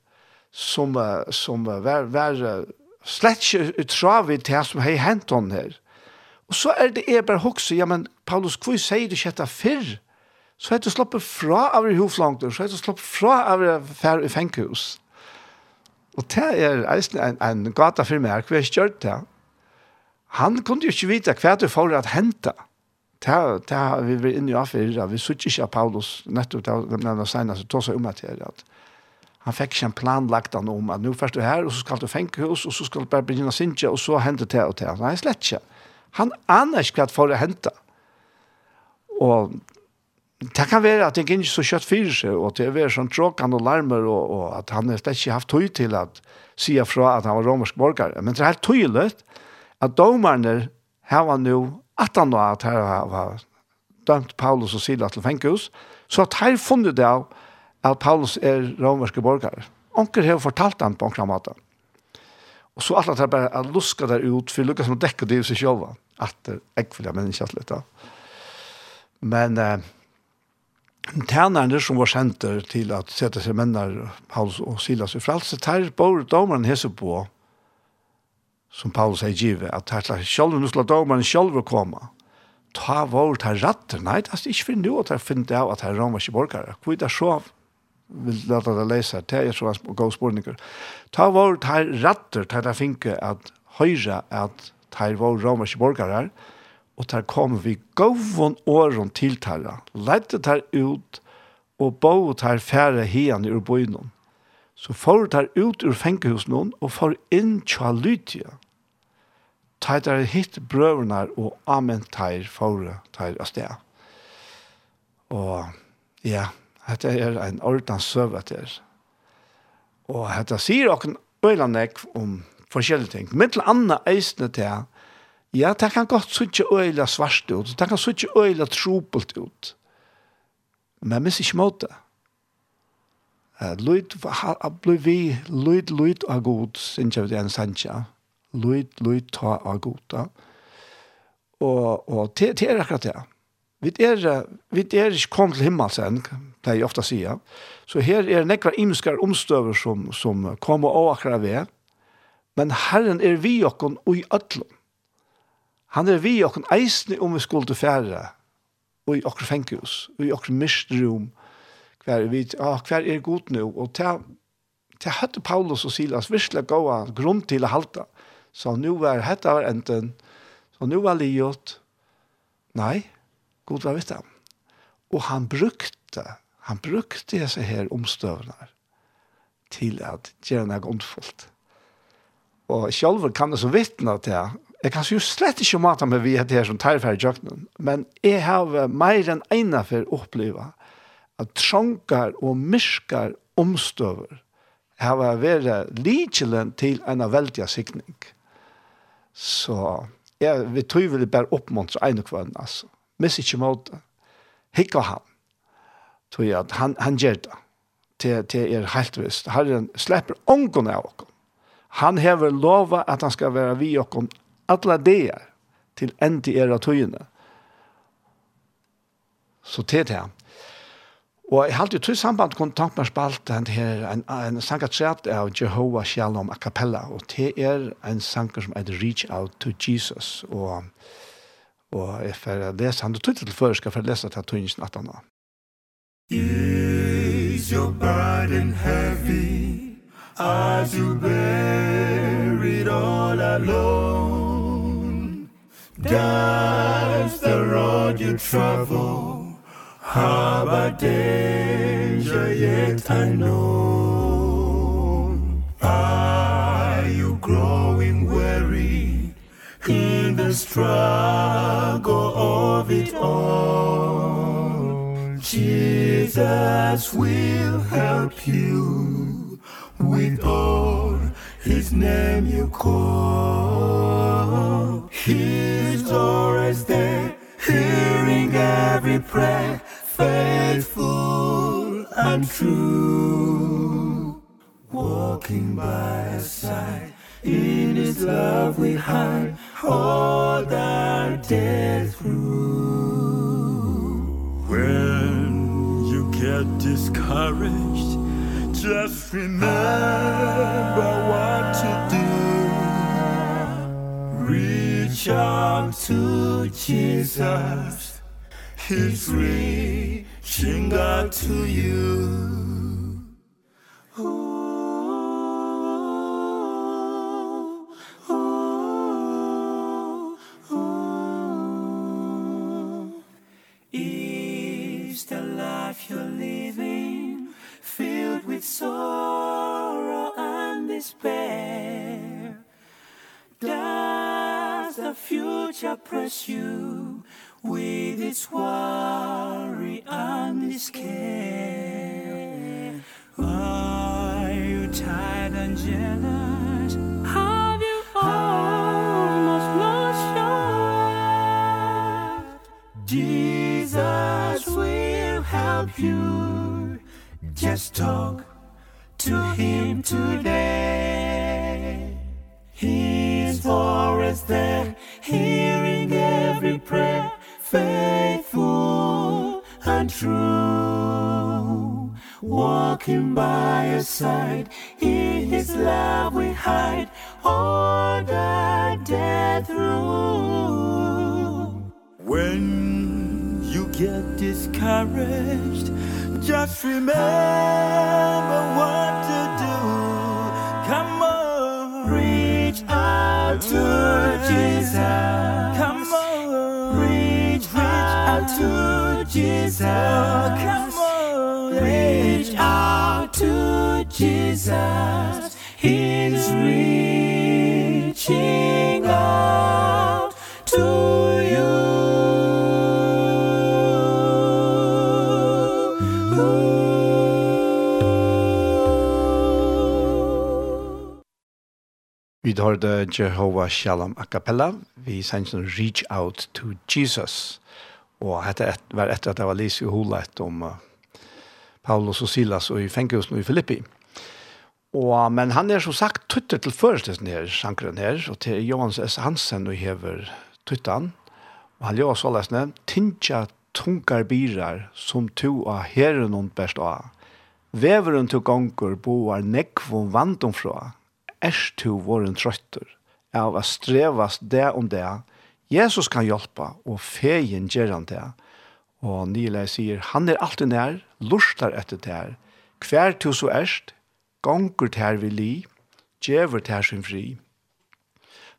som, som var, var slett ikke utravid til han som hei henton her. Og så er det jeg bare hokse, ja, men Paulus, hvor sier du ikke dette før? Så er det sluppet fra av i hoflangter, så er det sluppet fra av i fær i fengkhus. Og det er en, en gata for meg, hva jeg ikke gjør det. Han kunne jo ikke vite hva det får at hente. Det, det har vi vært inne i affyrer, vi sier ikke av Paulus, nettopp det de nevner senere, så tog seg om at det at han fikk ikke en plan lagt han om at nå først du her, og så skal du fengkhus, og så skal du bare begynne å synge, og så hente det og det. Nei, slett ikke. Han aner ikke hva for å hente. Og det kan være at det ikke er så kjøtt fyrir seg, og det er sånn tråkende og larmer, og, og at han har ikke haft tøy til at sia fra at han var romersk borgar. Men det er helt tøylig at domerne her var nå at han var at her var dømt Paulus og Sila til fengehus, så at her funnet det av at Paulus er romerske borgar. Onker har fortalt han på onkra måte. Og så alle tar bare at luska der ut, for Lukas må dekke det i seg sjølva at ekvile mennesker litt da. Men eh, tænerne som var senter til at sette seg menner, Paulus og Silas i frelse, tar både domeren hese på, som Paulus sier givet, at her slags selv, nå skal domeren selv komme. Ta vår, ta ratter, nei, det er ikke for nå at jeg finner av at her rammer ikke borgere. Hvor er det så vil lade deg lese, det er så god spørninger. Ta vår, ta ratter, ta det finke at høyre at tar vår romerske borgare, og tar kom vi gåvån åren til tarra, lette tar ut, og bo tar fære hian ur bøynon. Så får tar ut ur fengehusen noen, og får inn tja lytia. Tar tar hitt brøvnar, og amen tar fåre tar av sted. Og ja, dette er en ordens søv. Og dette sier okken øyla nekv om forskjellige ting. Men til andre eisene til, ja, det kan godt suttje øyla svart ut, det kan suttje øyla tropelt ut. Men jeg misser ikke måte. Lyd, blir vi, lyd, lyd av god, synes jeg det er en sannsja. Lyd, lyd, ta av god, da. Og, og til, til er akkurat det. Vi er, vi er ikke kommet til himmelsen, det er jeg ofte sier. Så her er nekva imskar omstøver som, som kommer og akkurat ved men Herren er vi okkon og i ötlun. Han er vi okkon eisne om vi skulle fære, og i okkur fengjus, og i okkur mistrum, hver er vi, ah, hver er god nu, og til, til høtte Paulus og Silas virkelig gåa grunn til å halta. Så nu var hette var enten, så nu var liot, nei, god var vitt han. Og han brukte, han brukte disse her omstøvnar til at gjerne er ondfullt. Og selv kan det så vittne til det. Jeg kan jo slett ikke mate meg vi det her som tar ferdig jøkken, men jeg har mer enn ene for å oppleve at trångar og mysker omstøver har vært likelen til en veldig sikning. Så jeg vil tog vel bare oppmuntre en og kvann, altså. Miss ikke måte. Hikk av han. Tror jeg at han, han gjør det. Til, til er helt visst. Herren slipper ångene av oss. Han hever lova at han skal være vi okkom alle det til endi era tøyene. Så til det. Og jeg halte jo tog samband kontakt med spalten her, en, en sanger træt av Jehova Shalom a cappella, og det er en sanger som heter Reach Out to Jesus, og, og jeg får lese han, du tog til før, skal jeg få lese til tøyene at han har. Is your burden heavy? as you buried all alone Does the road you travel. Have a danger yet unknown? know. Are you growing weary in the struggle of it all? Jesus will help you with all his name you call. His door is there hearing every prayer. Faithful and true. Walking by his side in his love we hide all our days through. When you get discouraged just remember what to do. Reach out to Jesus. He's reaching out to you. Ooh. future press you with its worry and its care. Are you tired and jealous? Have you almost lost your Jesus will help you. Just talk to him today. His voice there hearing every prayer faithful and true. Walking by your side in his love we hide all the day through when you get discouraged just remember what Jesus. Come on. Reach, reach out to Jesus. Come on. Reach out to Jesus. He's reaching out Vi hørte Jehova Shalom a cappella, vi sendte Reach Out to Jesus. Og dette et, var etter at jeg var lyst i holet om uh, Paulus og Silas og i fenghusen og i Filippi. Og, men han er som sagt tuttet til førstelsen her, sjankeren her, og til Johans S. Hansen og hever tuttan. Og han gjør så lesne, «Tintja tungar birar som to av herren og best av. Veveren to gonger boar nekvom vandom fra.» er to våren trøtter av å strevas det om det. Jesus kan hjelpe, og feien gjør han det. Og Nile sier, han er alltid nær, lustar etter det her. Hver to så erst, gonger til her vi li, djever til her sin fri.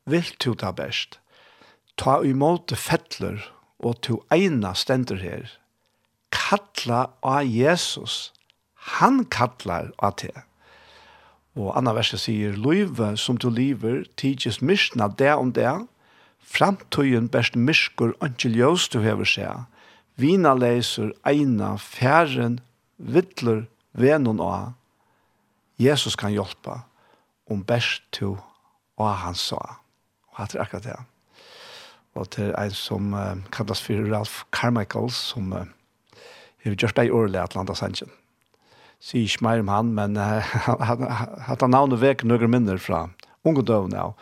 Vil to ta best. Ta imot fettler, og to eina stender her. Kalla av Jesus. Han kallar av det. Og Anna verset sier, «Løyve som du lever, tidsis myskna det om det, framtøyen best myskur ønske ljøs du hever seg, vina leiser, eina, færen, vittler, venon og Jesus kan hjelpa, om best to og han sa. Og hatt er akkurat det. Og til en som uh, kallas for Ralph Carmichael, som uh, har gjort deg i årlig Atlanta-sanjen sier ikke mer om han, men uh, han har navnet vek noen minner fra ungdommen av.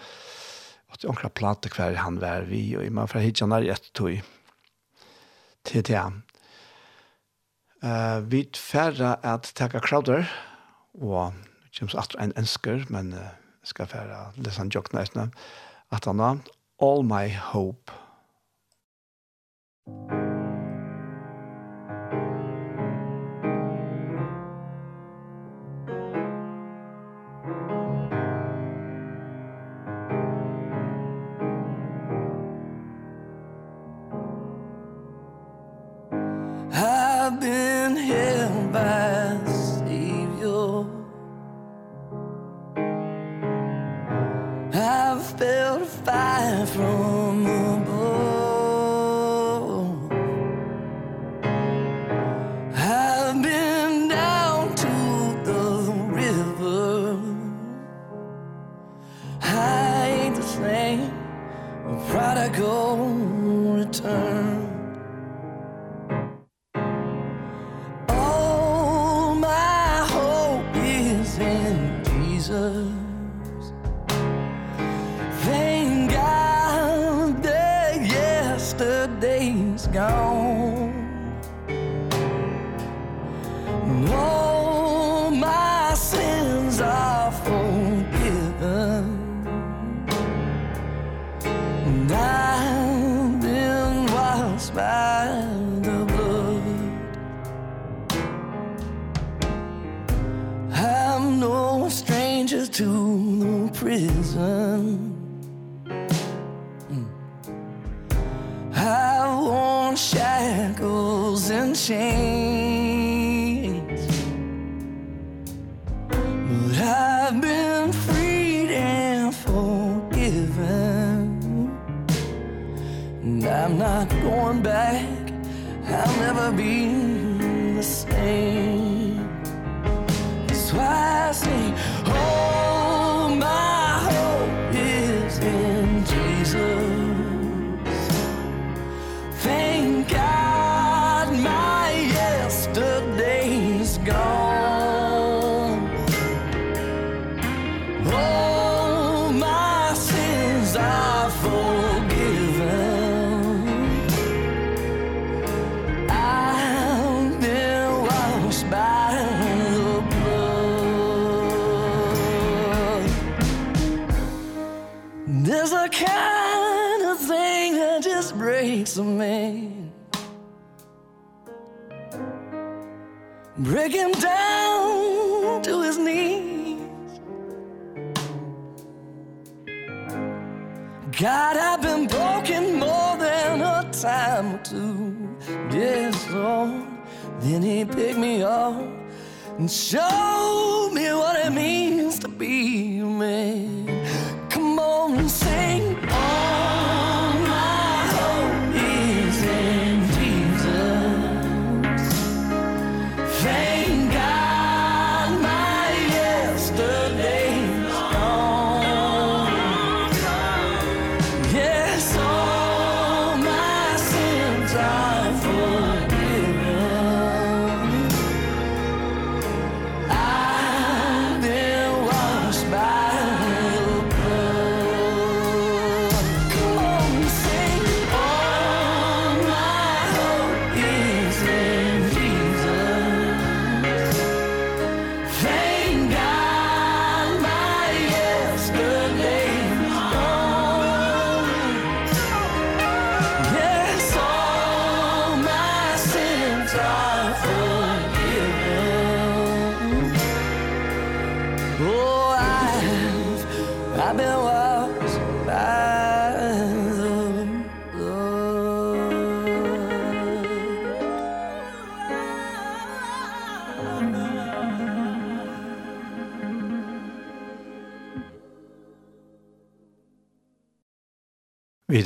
Og det omkring plate hver han var vi, og man får hitje han er i ett tog. Til det. Uh, vi færre at takka Crowder, og det kommer så en ønsker, men uh, skal færre lese han jokkene etter at han har All My Hope. All took him down to his knees. God, I've been broken more than a time or two. This Lord Then he picked me up And showed me what it means to be a man.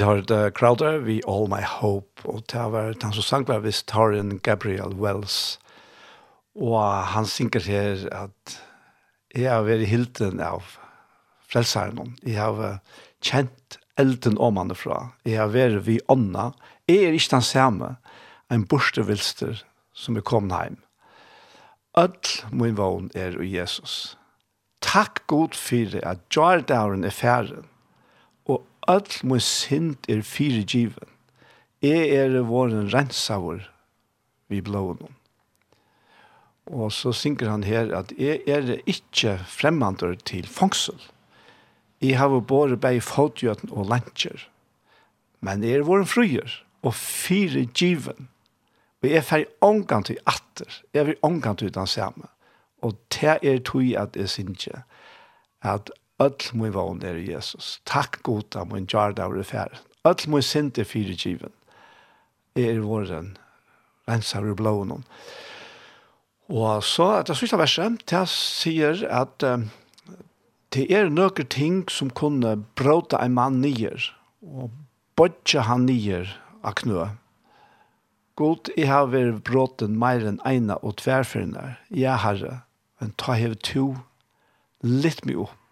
har The Crowder, vi All My Hope, og det var han som sang var visst Tarin Gabriel Wells. Og han synger her at jeg har vært hilden av frelseren. Jeg har kjent elden åmane fra. Jeg har vært vi ånda. Jeg er ikke den samme, en borstevilster som er kommet hjem. Ødl min vogn er og Jesus. Takk god for at jordauren er ferden og all mun synd er fyrirgiven. Jeg er våren rensavur vi blåen. Og så synker han her at jeg er ikke fremmandur til fangsel. Jeg har båret bei fotgjøten og lantjer. Men jeg er våren fryer og fyrirgiven. Og jeg fer ångan til atter. Jeg er ångan til den samme. Og det er tog at jeg synger at Öll mun vån er Jesus. Takk god av mun jarda av refær. Öll mun sinte fyrir given. Er våren rensar ur blånen. Og så, det sista verset, det sier at um, det er nøkker ting som kunne bråta en mann nyer, og bodja han nyer av knø. God, jeg har vært bråten mer enn eina og tverfyrne. jeg herre, men ta hev to, litt mye opp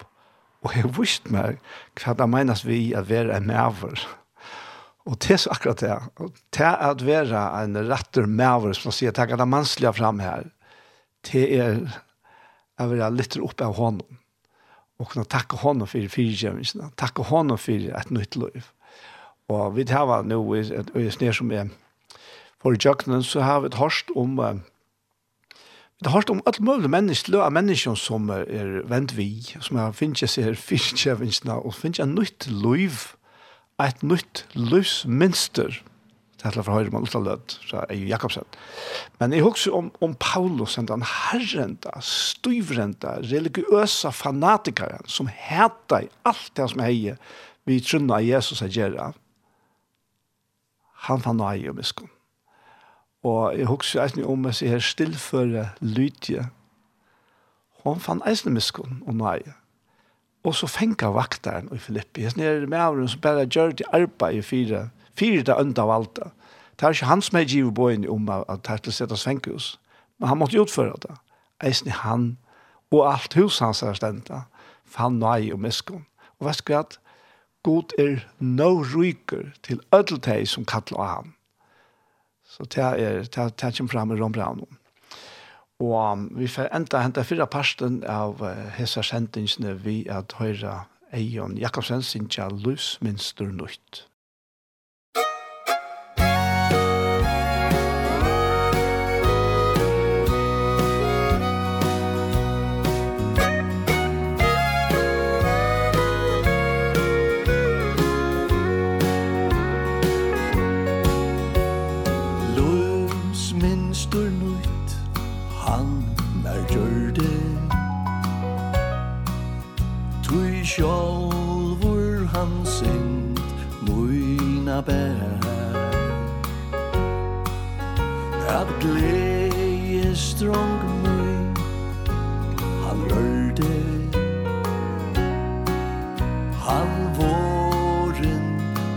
Og jeg visste meg hva det menes vi å være en maver. Og det er så akkurat det. Og det er at være en retter maver, som sier, det er det mannslige frem her. Det er å være litt oppe av hånden. Og kunne takke hånden for fyrtjøvingene. Takke hånden for et nytt liv. Og vi tar nå, og jeg snir som er for i jøkkenen, så har vi et hørst om uh, Vi har hørt om alle mulige mennesker, løy av mennesker som er vent vi, som har finnet seg fyrtjevinsene, og finnet en nytt liv, et nytt livsmønster. Det er for høyre man uten lød, er jo Jakobsen. Men jeg husker om, om Paulus, den herrenda, støyvrenda, religiøsa fanatikeren, som heter alt det som heier, vi trunna Jesus er gjerra. Han fann nøye og miskunn. Og jeg husker eisen om at jeg her stillføre lydje. Hun fann eisen miskunn og nøye. Og så fengar vaktaren i Filippi. Jeg snir med avren som bare gjør det arbeid i fire, fire det ønda av alt. Det er ikke han som er givet på boen om at det er til å stedet svenkehus. Men han måtte utføre det. Eisen han og alt hus hans er stenda. Fann nøye og miskunn. Og vet du hva? God er no ryker til ødelteg som kallar han. Så det er, det er kommer fram i Rombraun. Og um, vi får enda hente fyra parsten av uh, hessa sendingsene vi at høyra Eion Jakobsen sin tja lus minster nøyt. jeg bær. At glede strong meg Han gjør det Han våren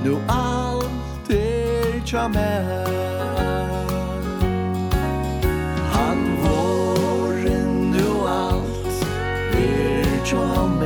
Nu alt er tja mer Han våren Nu alt er tja mer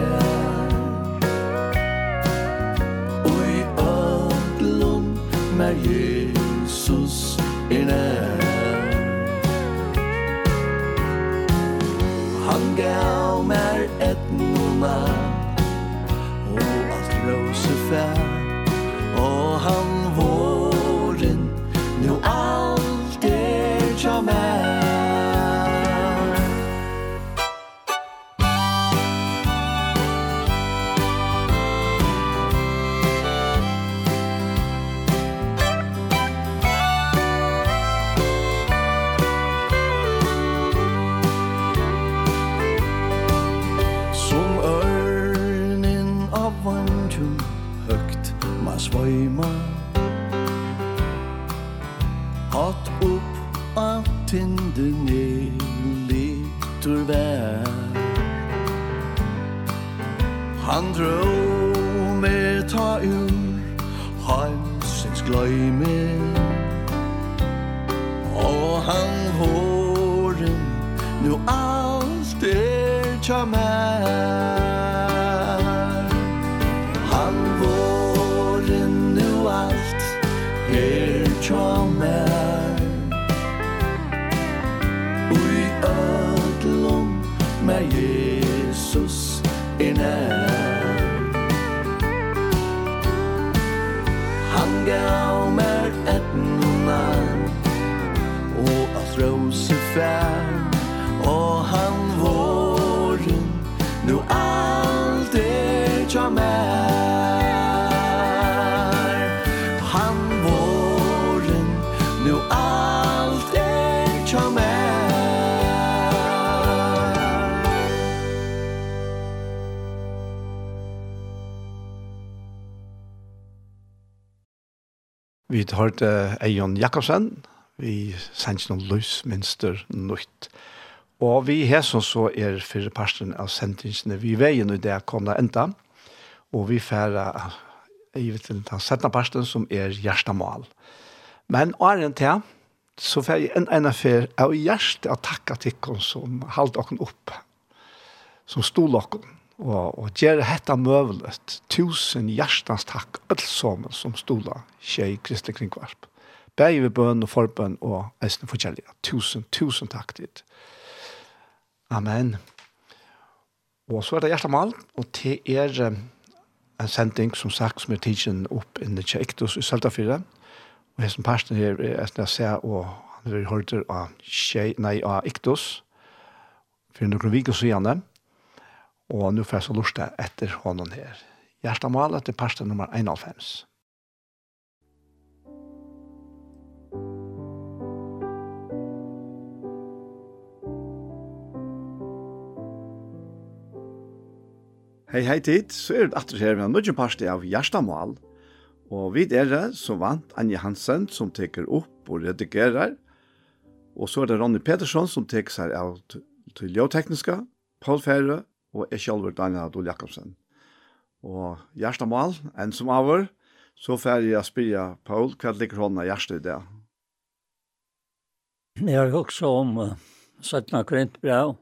handen är litur vær. Han drå med ta ur Hansens gløyme. Og han håren Nu alt er tja med Vi har hørt Eion Jakobsen, vi sender noen løsminster nøyt. Og vi har som så er fire parten av sendingsene vi veien i det kom det enda. Og vi færre i vet ikke, den settende parten som er hjertemål. Men åren til så får jeg en ene fyr av hjertet å takke til som holdt dere opp, som stod dere Og, og gjør dette møvelet. Tusen hjertens takk, alle sammen som stod stola tjej Kristi Kringvarp. Begge ved bøn og forbøn og eisne forskjellige. Tusen, tusen takk dit. Amen. Og så er det hjertemål, og til er en sending som sagt som er tidsen opp inne til Ektos i Søltafyre. Og jeg som parten her er eisne jeg ser, og han er hørt av, tjej, nei, av Ektos. For noen viker så gjerne. Og nå får jeg så lyst til etter hånden her. Hjertet maler til parste nummer 91. Hei, hei tid, så er det atter her med en parste av Gjerstamal. Og vi er det som vant Anja Hansen som teker opp og redigerer. Og så er det Ronny Petersson som teker seg av til ljøtekniska, Paul Færre og jeg selv er Daniel Adol Jakobsen. Og hjertemål, en som avhør, så fer jeg spyrja Paul, hva ligger hånden av hjertet i det? Jeg har også om uh, 17 grint brev,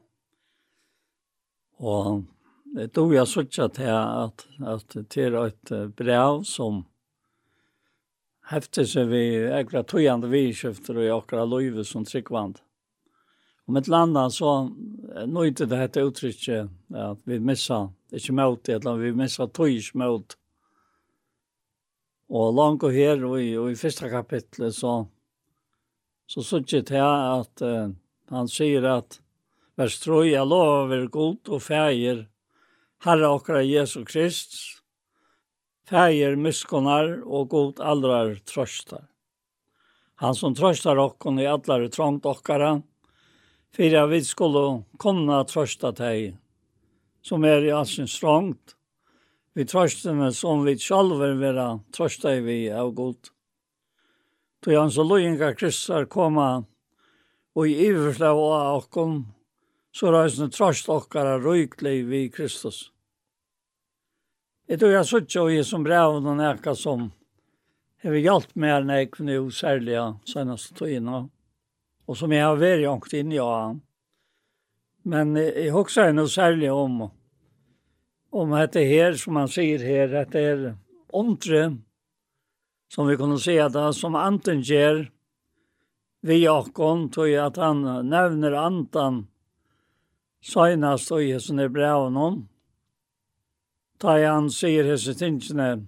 og det tog jeg sørge til at, at det er et brev som hefter seg vi, ekra togjende vi kjøfter og akkurat løyve som tryggvand. Om et land så nøyde det här uttrykket at vi missa, ikke mot det, eller vi missa tog mot. Og langt og her, og i, og i første kapitlet, så så såg det at, uh, han sier at vers 3, jeg lover god og feir, Herre okra Jesu Krist, feir myskonar og god allrar trøstar. Han som trøstar okkon i allare trångt okkara, fyrir jag vill skulle kunna trösta teg, som er i allsens strångt. Vi tröstar som vi själva vera trösta i vi av god. Då jag så lojinga kristar koma, og i överslag av åkken så rösner trösta okkara röjklig vi Kristus. Jeg tror jeg suttje og i som brev og nekka som har hjulpet meg enn jeg kunne jo særlig senest togene. Og og som jeg har vært jongt inn i av han. Men jeg husker noe særlig om, om dette her, som han sier her, dette er ondre, som vi kunne se at som anten gjør, vi Jakon, tog at han nevner antan, søgnast og jessen sånne bra av noen. Da han sier hese tingene,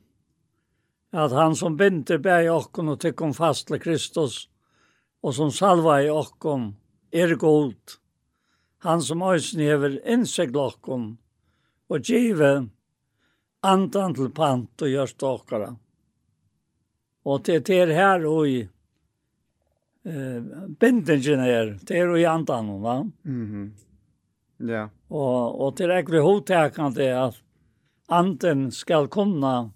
at han som binder bæg okken og tikkum fast til Kristus, og som salva i okkom, er god. Han som øysen hever innsegla okkom, og give andan til pant og gjørst okkara. Og det er her og i eh, bindingen er, det er og i andan, va? Mhm. Ja. Og, og til ekkert hovedtekende at anden skal kunna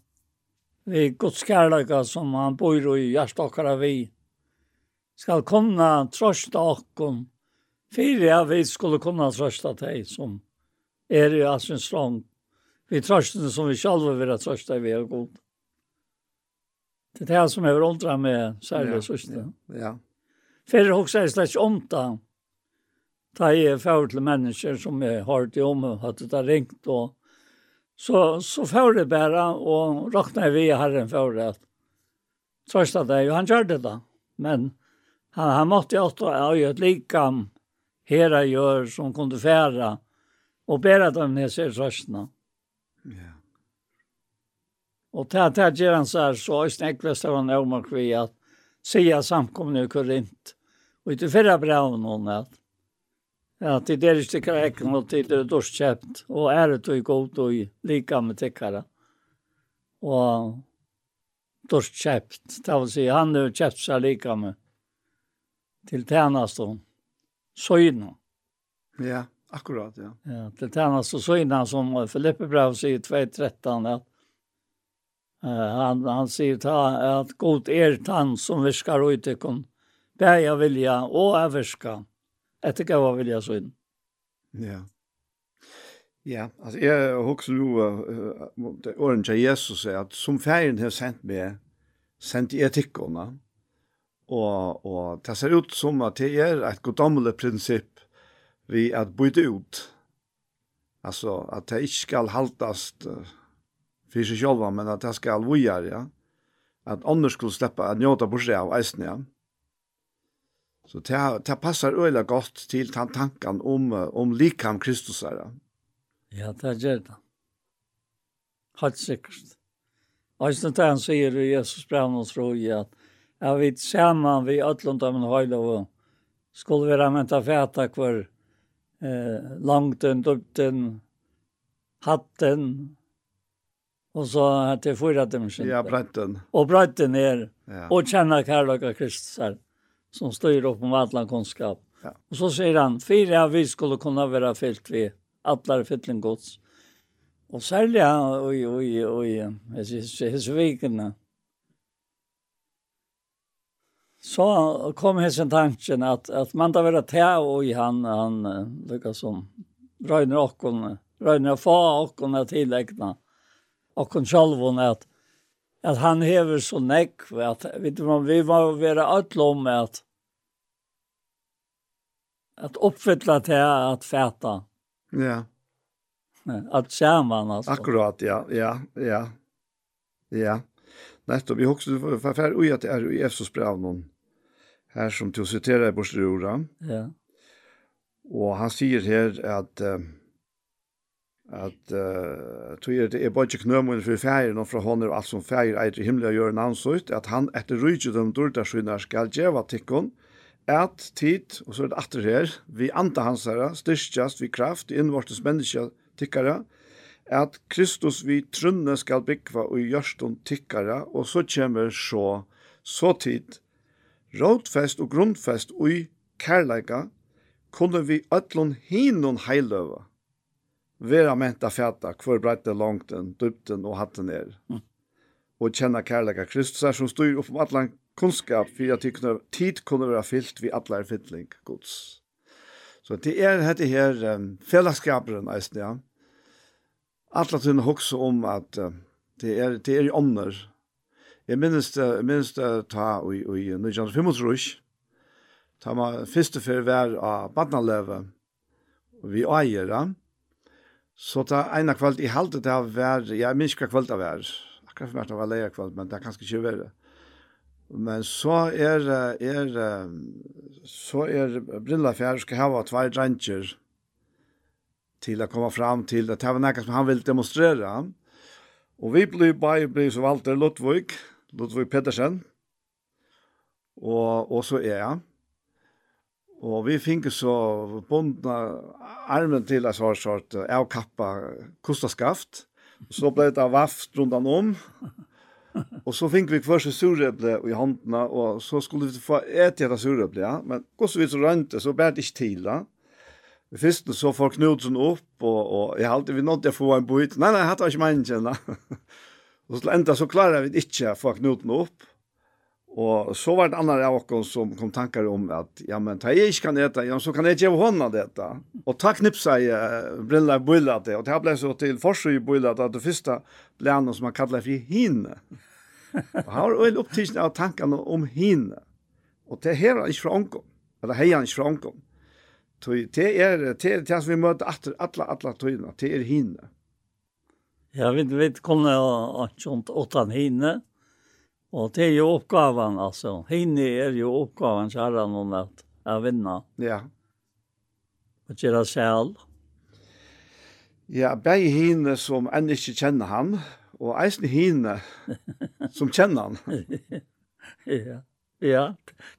vi Guds kærleika som han bor i hjertet okkara vi skal kunna trøsta okkon, fyrir at vi skulle kunna trøsta deg som er i Asien strong. Vi trøsten som vi sjalve vil ha trøsta i vi er god. Det er det som er undra med særlig ja, søste. Ja, ja. Fyrir hos er slett omta, jeg er fyrir til mennesker som er hardt i om, at det har ringt, og så, så fyrir det bare, og råkna vi herren fyrir at trøsta deg, og han gjør det da. Men Han, han måtte jo også ha ett likam her jeg gjør som kunne färra og bära dem ned sig rösterna. Ja. Och där där gjør han så her, så er i snäckvästar han om och vi at säga samkomne i Korint. Och inte förra brev noen at Ja, det där är inte og til det är dårskjöpt och är det och god og lika med tickare. Och dårskjöpt, det vil si, han har köpt seg lika med til tjenest og søgnet. Ja, akkurat, ja. ja til tjenest og søgnet, som Filippe Brav sier 2.13, at uh, han, han sier ta, at god er tann som viskar ut i kun, bæja vilja og er viska, etter gav vilja søgnet. Ja. Ja, altså jeg husker jo uh, åren til Jesus er at som ferien har sendt meg, sendt jeg tikkene, Og, og det ser ut som at det er et goddommelig prinsipp vi at bytte ut. Altså at det ikke skal haltast for seg selv, men at det skal vujar, ja. At andre skulle slippe at njøte på seg av eisen, ja. Så det, det passer øyelig godt til den tanken om, om likam Kristus ja. Ja, det gjør det. Helt sikkert. Og jeg det han sier i Jesus brev og tror jeg at at vi sammen, vi öllund av en høyla og skulle være med til fæta hver eh, langten, dupten, hatten, og så det fyra dimensjoner. Ja, bretten. Og bretten er, ja. og kjenner kærløk av Kristus her, som styr opp om vatlan kunnskap. Ja. Og så sier han, fire av vi skulle kunne være fyllt vi, atler fytling gods. Og særlig, og oi, oi, i, og så kom hessen tanken att att man da være tä och i han han Lukas som røyner och røyner Röjner fa och hon att tillägna och hon själv att att han hever så näck at vet du man vi var vara allom om att at uppfylla det att fäta. Ja. Att samman alltså. Akkurat ja, ja, ja. Ja. Nettopp, vi också för för at det är i Efsos brev någon här som du citerar i Borsrura. Ja. Och han säger här att att uh, tog er det er bare ikke knømmen for ferien og fra hånden og alt som ferier eit i himmelen gjør en ansøyt, at han etter rydde dem dårdagskynder skal djeva tikkun, at tid, og så er det atter her, vi anta hans herre, styrkjast vi kraft, innvortes mennesker tikkere, at Kristus vi trunne skal byggva og gjørstun tikkara, og så kommer så, så tid, rådfest og grundfest ui kærleika, kunne vi ötlun hinun heiløva, vera menta fæta, hvor breite langten, dybden og hatten er, mm. og kjenna kærleika Kristus er som styr opp om atlan kunnskap, for at tid kunne være fyllt vi atlan er fyllning gods. Så det er dette her um, fellesskaperen, eisen, ja, alla tiden hoksa om at uh, det er, det er i ånder. Jeg minnes det, jeg minnes det ta i, i 1925, ta man første fyrir vær av Badnaløve, og vi eier så ta ena kvalt i halte det av vær, jeg minns hva kvalt av vær, akkurat for meg det var leia kvalt, men det er kanskje ikke verre. Men så er, er, så er Brilla Fjær skal hava tvær dranger, til å komme fram till att det var noe som han ville demonstrera. Och vi blev bare ble så Walter Lutvik, Lutvik Petersen. Och och så är jag. Och vi fikk så bundna armen til en så sort av kappa kostaskaft. Så blev det vaft runt om. och så fikk vi första surreble i håndene, och så skulle vi få äta det surreble, ja. Men så vi så rönte så bär det inte till. Ja. Vi fyrst så får Knudsen upp och och jag hade vi nådde få en bøyt. Nej nej, hade jag ikke meningen. och så enda så klarer vi inte få Knudsen upp. Och så var det andra av oss som kom tankar om att ja men ta jag kan äta, ja så kan jeg ge honom detta. Och ta knipsa i uh, brilla bulla det och det här blev så till forsy i bulla att det första blev han som man kallar för hinne. och han var väl av tankene om hinne. Och det her er ikke fra omgång. Eller hej han ikke från omgång det er det er det som vi møter atter alla alla tøyna, det er hinne. Ja, vi vet kunne sånt åttan hinne. Og det er jo oppgaven, altså. Hinne er jo oppgaven, så er det noen at jeg vinner. Ja. Og gjøre selv. Ja, begge hinne som enn ikke kjenner han, og eisen hinne som kjenner han. ja. ja,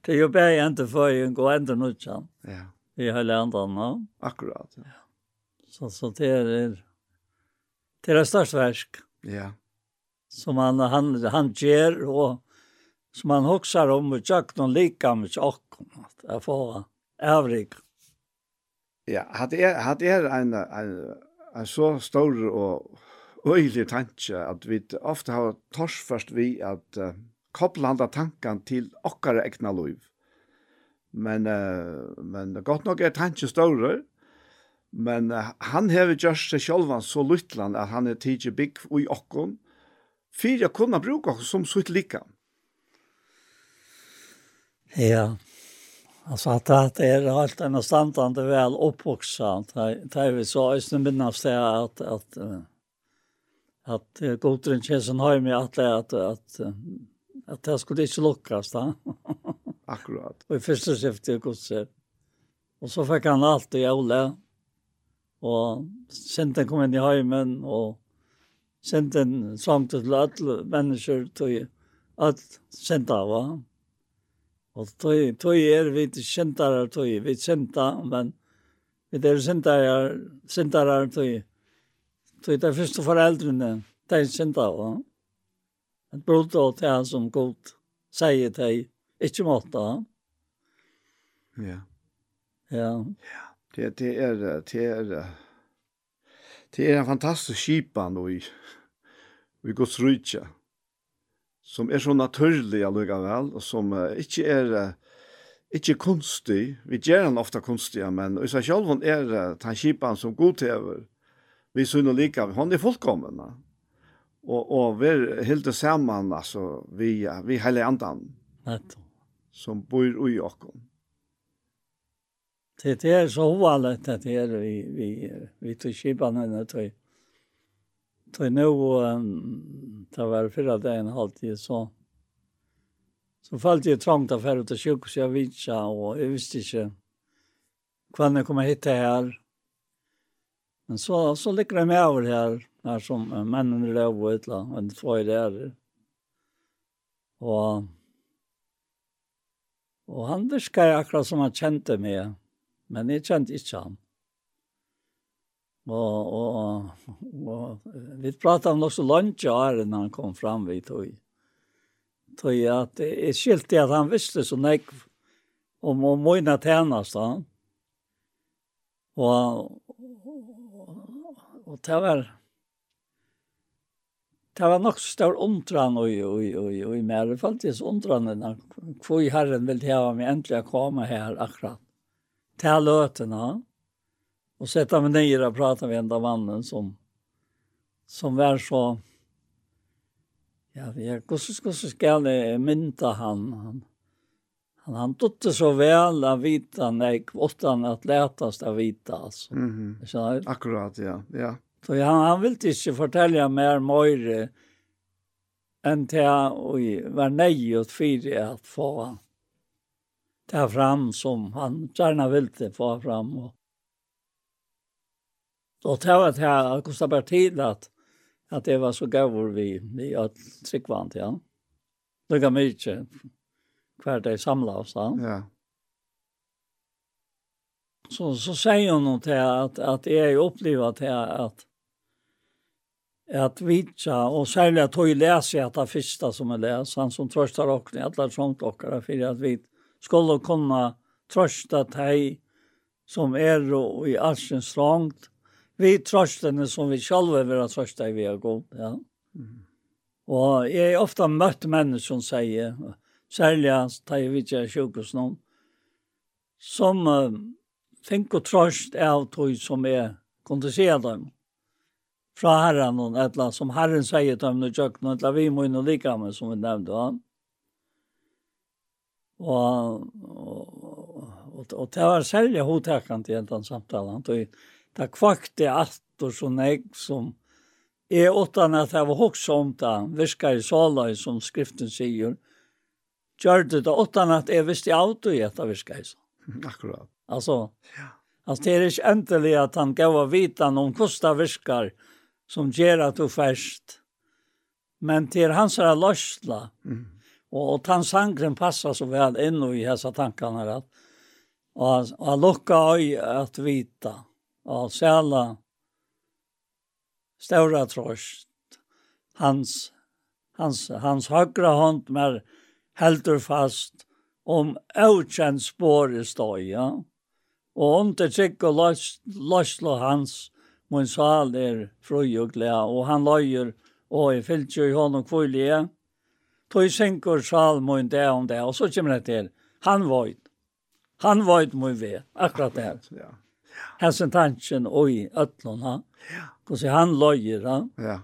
det er jo begge til for en god enda nødt Ja i hela andan. Akkurat, ja. Så, så det är det är størst versk. Ja. Som han, han, han ger och som han hoxar om och tjack noen lika med tjack om att får avrik. Ja, hade er, hade er en, en, en så stor och øylig tanke att vi ofte har torsförst vi att uh, koppla handa tankan till okkara egna liv. Men, uh, men godt nok er tanke større, men uh, han hever gjørst seg sjálvan så lytland at han er tidsi bygg ui okkon, fyrir jeg kunne bruke okkon som sutt lika. Ja, altså at det er alt enn standande vel oppvoksa, det er vi så æsne minna det sted at, at, at, at Godrin Kjesen har med at, at, at, at det skulle ikke lukkast, da. Akkurat. Og i første skiftet i godset. Og så fikk han alt i Ole. Og senten kom inn i heimen, og senten samt til alle mennesker til at senta av. Og tog tøy er vi til kjentere tog, vi senta, men vi er sentare, sentare tøy. Tøy det første foreldrene, de senta va. Et brot og det som godt sier til Ikke måte. Ja. Ja. Ja. Det, det er, det er, det er en fantastisk skipan och i, vi går trutja, som er så naturlig allikevel, og som uh, ikke er, uh, ikke kunstig, vi gjør han ofte kunstig, men i seg selv er uh, den skipan som godtever, vi synes lika, han er fullkommen, og, og vi er helt sammen, altså, vi, vi hele andan. Nettopp som bor i okkom. Det är så ovanligt att det är vi vi vi til skipan när det Det nu um, det var förra dagen halvtid så så fallt det trångt affär ut av sjukhus jag vitsa och jag visste inte kvann jag kommer hitta här. Men så, så ligger jag med över här när som männen röv och utla och en två i det. Och Og han virkar akkurat som han kjente meg, men jeg kjente ikke han. Og, og, og vi pratet om også lunsje her når han kom fram vi tog. Tog at jeg skilte at han visste så nek om å møyne tjenest han. Og, og, og, og det var det var nok stor undran og og og og i mer fall det så undran den hvor i herren vill det ha mig äntligen komma här akkurat. Ta låtarna och sette meg ner og prate med enda mannen som som var så ja, jag kus kus jeg mynta han han han han dotte så väl av vita nej åttan att letast av vita alltså. Mhm. Mm -hmm. Akkurat ja. Ja. Så han, han ville ikke fortelle mer møyre enn til han var nøyet for at få ta fram som han gärna ville få fram. Och, och det var det här kostade bara tid att, att det var så gavor vi, vi att tryckvant, ja. Lika mycket kvar det samla oss. Ja. ja. Så, så säger hon till att, att jag upplever till att at vitsa, og særlig at hun leser at det første som jeg leser, han som trøster åkne, alle sånt dere, for at vi skulle kunne trøste deg som er og i alsen strångt. Vi trøstene som vi selv vil ha trøste i vi er god, ja. Mm. Og jeg har ofte møtt mennesker som sier, særlig at jeg vet ikke er noen, som uh, tenker trøst av tog som jeg kunne se dem. Mm fra Herren og et eller annet, som Herren sier til ham i kjøkken, og et eller annet vi må inn og like med, som vi nevnte Ja. Og, og, og, og det var særlig hodtekant i den samtalen, og det kvakte alt og sånn jeg som er åttan at jeg var hoksa om det, virka i salai som skriften sier, gjør det det åttan at jeg visste auto i etter virka i salai. Akkurat. Altså, ja. altså det er ikke endelig at han gav å vite om hvordan det virker, som gjør at du først. Men til hans er løsla, mm. og, og den sangren passer så vel inn i disse tankene her, og, og lukka øy at vita, og sæla større trost, hans, hans, hans høyre hånd med heldur fast om avkjent spår i støy, ja? og under trygg og løslo hans, min sal er frøy og glede, og han løyer, og jeg fylter i hånden kvøylige. tog senker sal min det om det, og så kommer det til. Han vøyt. Han vøyt min ved, akkurat det. Ja. Hensen tanken og i øtlån, ja. hvordan han løyer. Ja.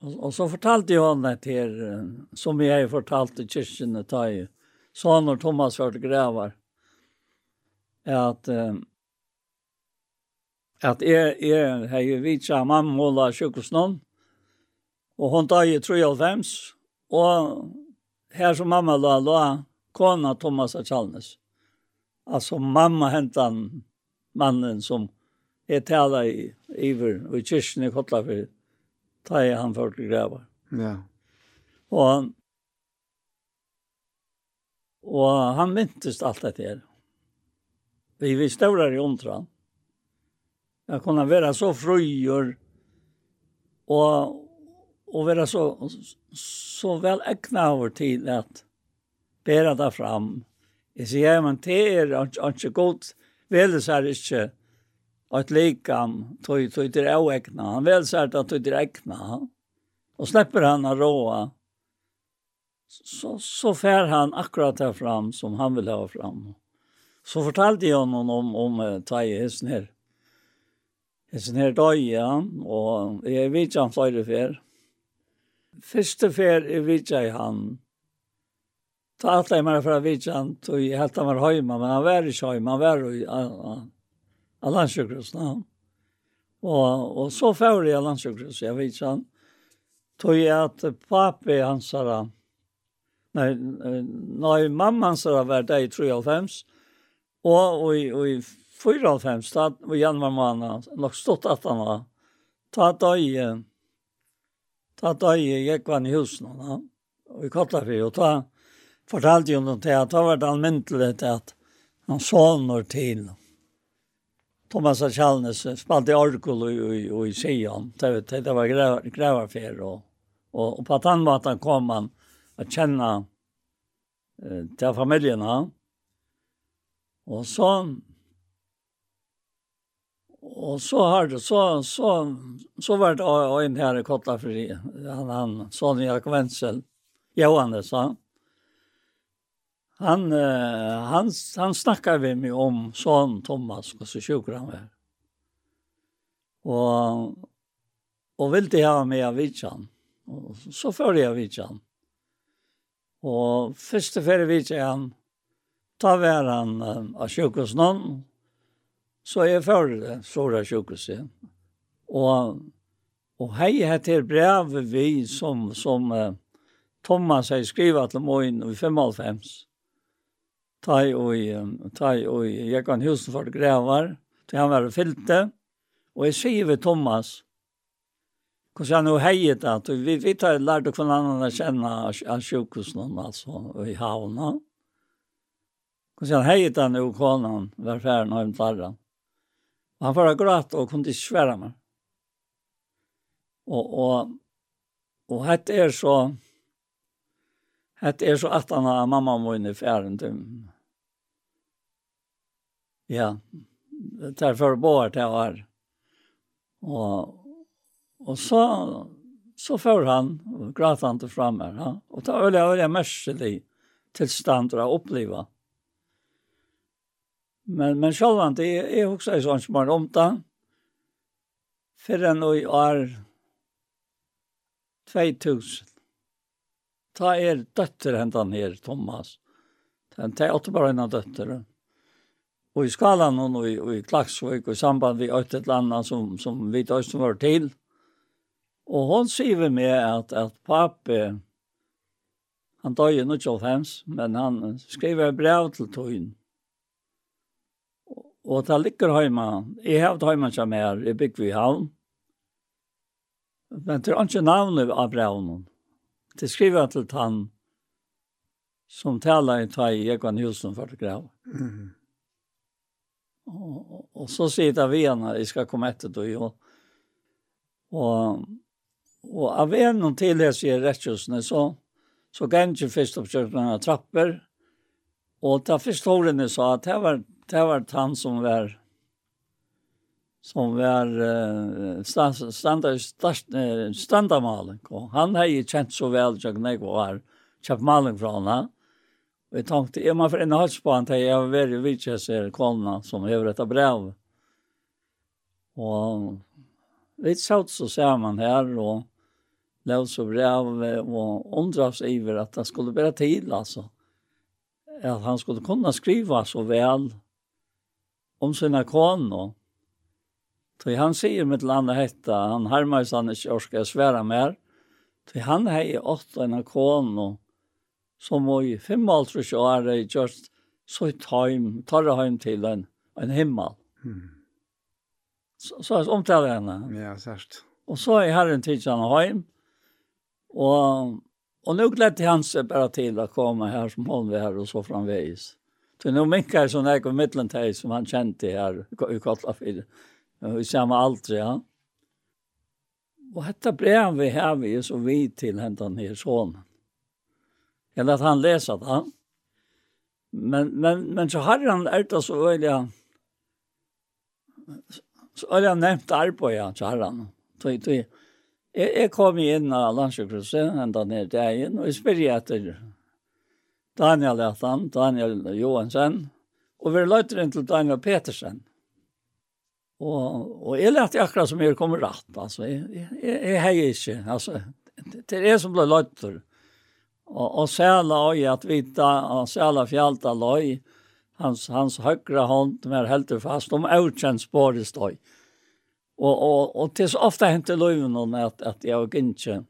Og, og så fortalte jeg henne til, som jeg fortalte kyrkjene, ta i, sånn når Thomas var grevar, at um, at jeg, jeg har vidt seg mamma måla sjukhusnån, og hun tar i 93, og her som mamma la, la kona Thomas Kjallnes. Altså mamma hentan mannen som er tala i iver, og i kyrkjen i Kotlafyr, ta i han for til grever. Ja. Og, og han myntest alt dette her. Vi, vi støvrar i omtran. Jag kunde vara så fröjor och och vara så så väl ägna över till att bära det fram. Jag säger man till är inte gott väl så är inte att likam tog tog det ägna. Han väl så att tog det ägna. Och släpper han att råa så så fär han akkurat där fram som han vill ha fram. Så fortalte jag honom om om, om Taje Hesner en sånn her dag, ja, og jeg vet ikke han flere fer. Første fer jeg vet ikke han. Ta alt jeg mer fra vet ikke han, tog jeg helt han var høyma, men han var ikke høyma, han var i Allandsjøkrusen, ja. Og, og så fer jeg Allandsjøkrusen, jeg vet ikke han. Tog jeg at papi hans har nei, nei, mamma hans har var det i 93, og, og, og i 94, da var januar måned, nok stått at han var. Ta døy, ta døy, jeg var i husen, da, og i Kotlafri, og ta, fortalte jo noe til at det var almindelig til at han soner til Thomas og Kjallnes spalte i Orkul og, og, og i Sion, det, det, det var grevarfer, og, og, og på den måten kom han å kjenne eh, til familien hans. Og så Og så har det så så så vart en här i Kotlafri han han sånn Jakob Wenzel, Johannes, sa han han han snackar vi med om sån Thomas och så sjukran var. Och och vill det ha med Avichan. Och så förde jag Avichan. Och första förde Avichan ta var han av sjukhusnån Så jeg fører det, Stora sjukhuset. Og, og hei heter brev vi som, som uh, Thomas har skrivet til Moin i 55. i og, tai og jeg kan huske for grevar, til han var fylte. Og jeg sier ved Thomas, hvordan han jo heiet at vi, vi tar lært hvordan han har kjenne av sjukhusen, altså, i havna. Hvordan han heiet han jo konan, hver færen og. Og han var gråt og kunne ikke svære meg. Og, og, og hette er så, hette er så at han har mamma må inn i fjæren til Ja, det er for båret til å være. Og, og så, så får han, og gråt han til fremme, ja? og det er veldig, veldig merkelig tilstand å oppleve. Ja Men, men sjølvand, jeg, jeg också sånn som var om det, før den i år 2000. Ta er døtter hentan her, Thomas. Den tar åtte bare en av døtter. Og i skalan og i, och i Klagsvøk, og i samband vi øyte et som, som vi tar som var til. Og hon sier med at, at pape, han døg i 1995, men han skriver brev til tøyen Og det ligger hjemme. Jeg har hatt hjemme som er i Bygvi Havn. Men det er ikke navnet av brevnen. Det skriver jeg til han som taler i tag i Egon Hilsen for det grev. Mm. Og, og så sier det vi henne, jeg skal komme etter det. Og, og, og av en og til jeg sier rettjøsene, så, så gav jeg ikke først opp kjørtene av trapper. Og da først hårene sa at det var det var han som var som var uh, standard standard standard malen kom. Han ju känt så väl jag när jag var chef malen från han. Vi tänkte är man för en halv på han jag var väldigt ser kvarna som över detta brev. Och vi såg så samman här och låg så brev och undras över att det skulle bli till alltså. Att han skulle kunna skriva så väl om sina konor. Så han sier med landa hetta, han harmar sig annars ikke ska svära mer. Så han har ju åtta en konor som var i fem års er det just så i time, tar hem til en, en himmel. Mm. Så, så omtalar henne. Ja, sørst. Og så er herren till han hem. og, og nå glädde han seg bare til å komma her som hånd vi her, og så framvägs. Så nu minkar sån här kom mittlen som han kände här i Kotlafyr. Vi samma aldrig, ja. Och detta brev vi har vi så vi til hentan her sånn. Eller att han läser det. Men, men, men så har han ärta så öliga så har han nevnt arbeid, ja, så har han. Så, så, jag, jag kom inn av landsjukhuset hentan her dagen och jeg spør etter Daniel Atan, Daniel Johansen, og vi løyter inn til Daniel Petersen. Og, og jeg lærte akkurat som jeg kommer rett, altså. Jeg, jeg, jeg heier ikke, altså. Det er jeg som ble løyter. Og, og Sæla og jeg at vita, og Sæla fjalta løy, hans, hans høyre hånd mer helt fast, om avkjent spår i støy. Og, og, og til så ofte hendte løyven at, at jeg ikke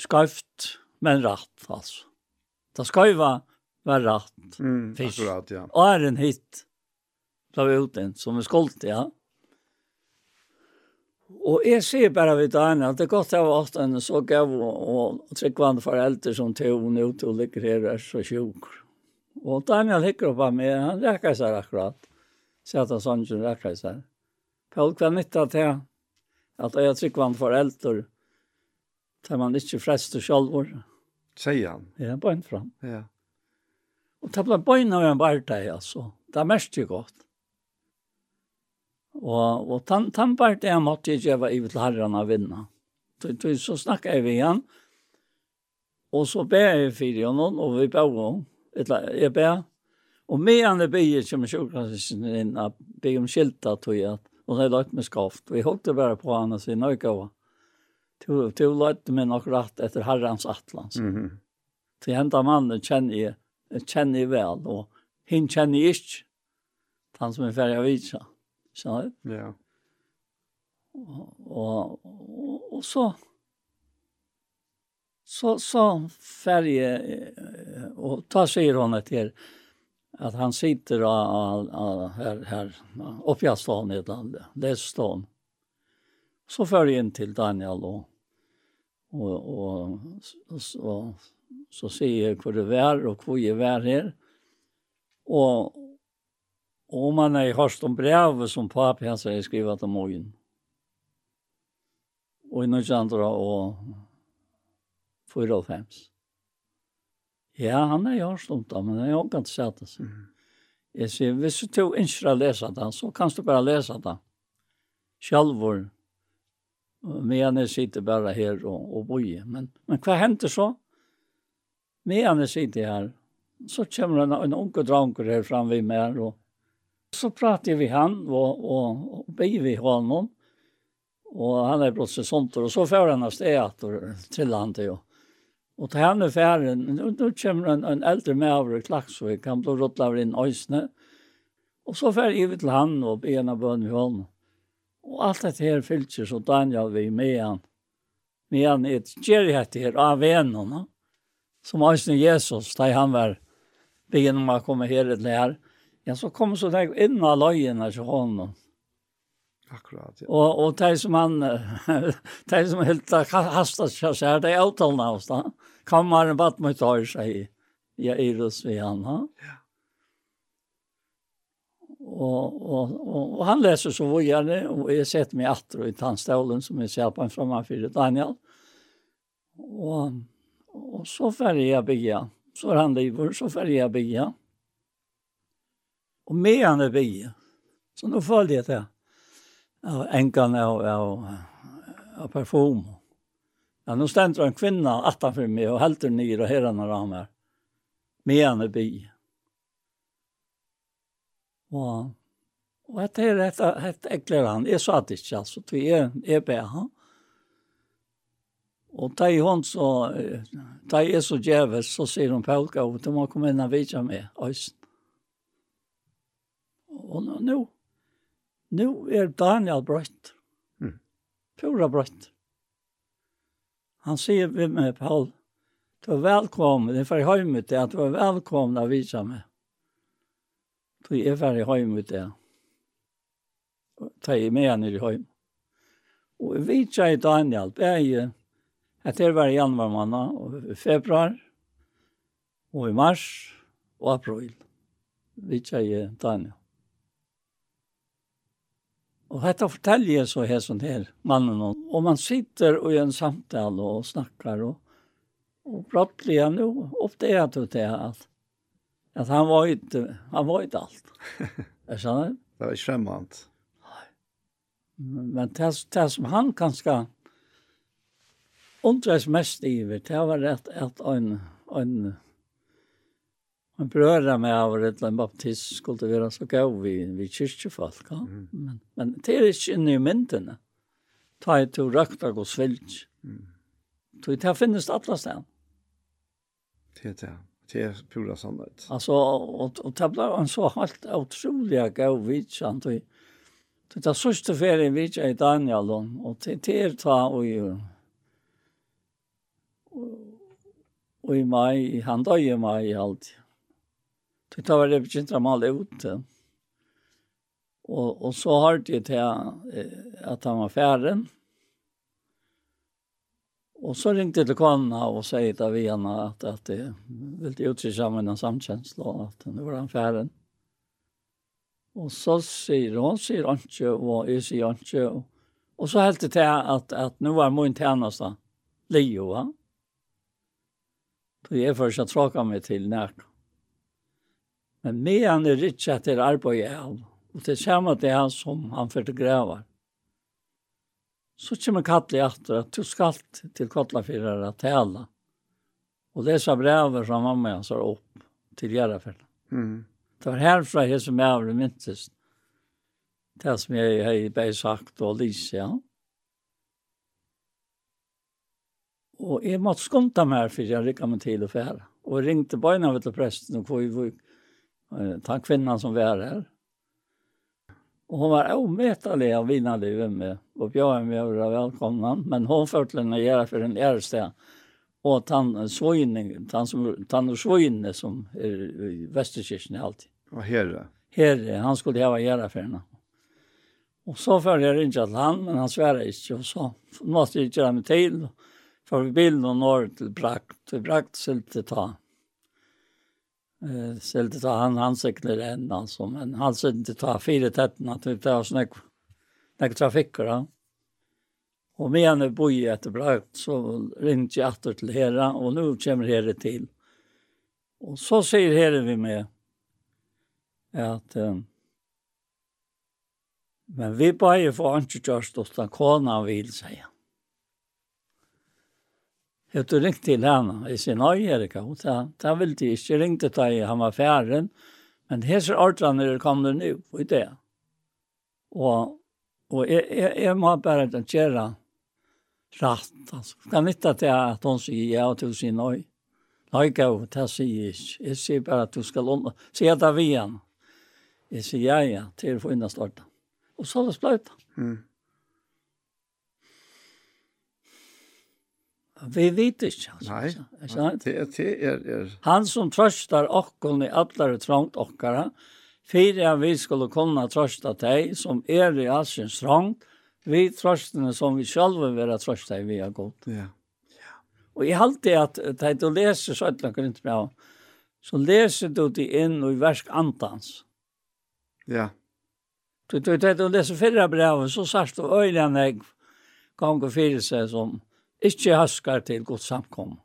skøyft, men rett, altså. Det ska ju vara var rätt. Mm, fisk. akkurat, ja. Og er en hit. La vi ut den som en skolt, ja. Og jeg sier bare vidt Arne at det er godt jeg var åtta henne så gav og og tryggvande foreldre som til tog henne ut og ligger her og er så sjuk. Og Daniel hikker opp av meg, han rekker seg akkurat. Så at han sånn ikke rekker seg. Paul kan nytta til at jeg er tryggvande foreldre tar man ikke frest og sjølvård. Sier han? Ja, bara fram. Ja. Og det ble bojna av en barta altså. Det er mest jo godt. Og, og tant tant barta är måste ju vara i herren av vinna. Så så snakket jeg vi igjen. Og så ber jeg för honom og vi ber om. Jeg ber Og medan det bygger som sjukkassen inn, at bygger om skilta tog jeg, og det er lagt med skaft. Vi holdt det bare på han og sier, nøy gava. Du, du løyte meg nok rett etter herrens atlans. Mm -hmm. Til henda mannen kjenner jeg, kjenner jeg vel, og hinn kjenner jeg ikke. Han som er ferdig av vidsa. Skjønner du? Ja. Og, og, og, så, så, så ferdig, og ta sier hun etter, at han sitter av, av, her, her oppgjastånd i et land. Så fører jeg inn til Daniel og Og, og så, så sier jeg hvor det er og hvor jeg er her. Og, og man har hørt om brevet som papi hans har skrivet om morgen. Og i noen andre og 45. Ja, han har hørt om det, men jeg har ikke sett det. Jeg sier, hvis du ikke ønsker å lese det, så kan du bare lese det. Sjølvor Men jeg sitter bara här och, og bojer. Men, men vad händer så? Men jeg sitter her. Så kommer en, en ung dranker her fram vid mig. Och, så pratar vi han och, och, og ber vi honom. Och han är plötsligt sånt. Och så får han av steget til han till. Och til henne færen. Nå, nå kommer en, en äldre med over i Klaxvik. Han blir rått av inn öjsne. Och så får jeg til han och ber en av bønnen vid honom. Og alt dette her fylkjer så Daniel vi med han. Med han et gjerrighet her av vennene. Som Øystein Jesus, da han var begynner med å komme her til her. Ja, så kom så deg inn av løgene til honom. Akkurat, ja. Og, og de som han, de som helt hastet seg her, de avtalene oss da. Kammeren bare mot høre seg i, i Eirus ved han, ha? Ja. Og, og, og, og han leser så vågare og jeg setter meg atter i tannstålen som jeg ser på en framför Daniel. Og, og så ferdig jeg bygga. Så er han lever, så ferdig jeg bygga. Og med han er bygga. Så nu följde jag det. Enkan av, av, av parfum. Ja, nå stender en kvinne kvinna attanför mig och hälter ner och herrarna ramar. Med han er bygga. Og, og dette er et, et ekler han. Jeg sa det ikke, altså. Vi er, er be han. Og da er hun så, da er så djevel, så sier hun Paulka, og du må komme inn og vidja med, Øysten. Og nå, nå nå er Daniel brøtt. Mm. Pura brøtt. Han sier med Paul, du er velkommen, det er for høymet, det, at du er velkommen og vidja med. Då är varje hem ut det. Ta i med han i hem. Och vi tjej i Daniel, det är ju att det var i januari månad och i februar och i mars och april. Vi tjej i Daniel. Og dette forteller jeg så her sånn her, mannen. Og og man sitter og gjør en samtale og snakker, og, og brattelig han jo, ofte til det det at at han var inte, han var inte allt. Jag sa det. Det var skämmant. Men det, det som han kanskje undres mest i, det var rätt att en, en, en bröra med av ett en baptist skulle være så gav vi, vi kyrkjefolk. Ja? Mm. Men, men det er ikke inne i myndene. Ta ett to røkta og svilj. Mm. Så det finnes alle ställen. Det er det det er pura sannhet. Alltså och och tablar en så helt otroliga go vid sant det är sista ferien vid i Daniel och det till ta och ju och i maj han då i maj allt. Det tar väl det inte mal ut. Och och så har det till att han var färden. Och så ringde till kvinna och sa till vi henne att, att det ville utrycka med en samkänsla och att nu var han färden. Och så säger hon, säger hon inte och jag säger inte. Och så helt det till att, att nu var min tjänsta Leo. Va? Då jag först att tråka mig till när. Men medan det riktigt att det är arbetet av. Och det är samma det han som han förtegrävar. Så kommer Katli efter att du skal till Kotlafyrar att tälla. Och läsa brev som mamma jag sa upp till Järafällan. Mm. Det var härifrån jag som jag var myntest. Det som jag har bara sagt och Lisa. Ja. Och jag måste skonta mig för jag ryckade mig till och färra. Och jag ringde bara när vi till prästen och kvar i vik. Kvinnan som var här Och hun var omätlig av vinnarlivet med. Och jag är med och velkomna, Men hon følte henne gjøre för en äldsta. Och han svojning, han som han svojne som er i Vesterkirken alltid. Och herre. Herre, han skulle ha gjøre for henne. Och så följde jeg inte til han, men han sverre ikke, og så måste jeg gjøre meg til, För vi bilden och norr till Brakt. til Brakt skulle ta eh sålde ta han han cyklar en alltså men han sålde inte ta fyra tätten att det var snäck näck trafikker då. Och med henne bor ju jättebra så ringde jag åter till Hera och nu kommer herre till. Och så säger herre vi med att eh, men vi bara får inte just oss den konan vill säga. Jeg tog ringt til henne. Jeg sier, nei, Erika, det det vil de ikke ringde til henne, han var færen. Men hese ordrene kom det nu, och det Og, og jeg, jeg, jeg må bare inte rett. Altså. Alltså. Det är nytta till att hon säger ja och du säger nei. Nej, gå, det sier jeg ikke. Jeg sier bare at du skal låna. Sier jag tar vid henne. Jag säger ja, ja, til å få innan starta. Og så er det spløyt. Mm. Vi vet ikke. Altså, Nei, sant? det, det er, er... Han som trøstar okkon i allare trångt okkara, fyrir at vi skulle kunna trøsta deg som er i asins trångt, vi trøstene som vi sjølve vera trøsta i vi er god. Ja. ja. Og jeg halte at da du leser Søtla Korintbrev, så leser du det inn i versk antans. Ja. Du, du, du, du leser fyrre brevet, så sørst du øyne jeg ganger fire seg som ikke haskar til godt samkom.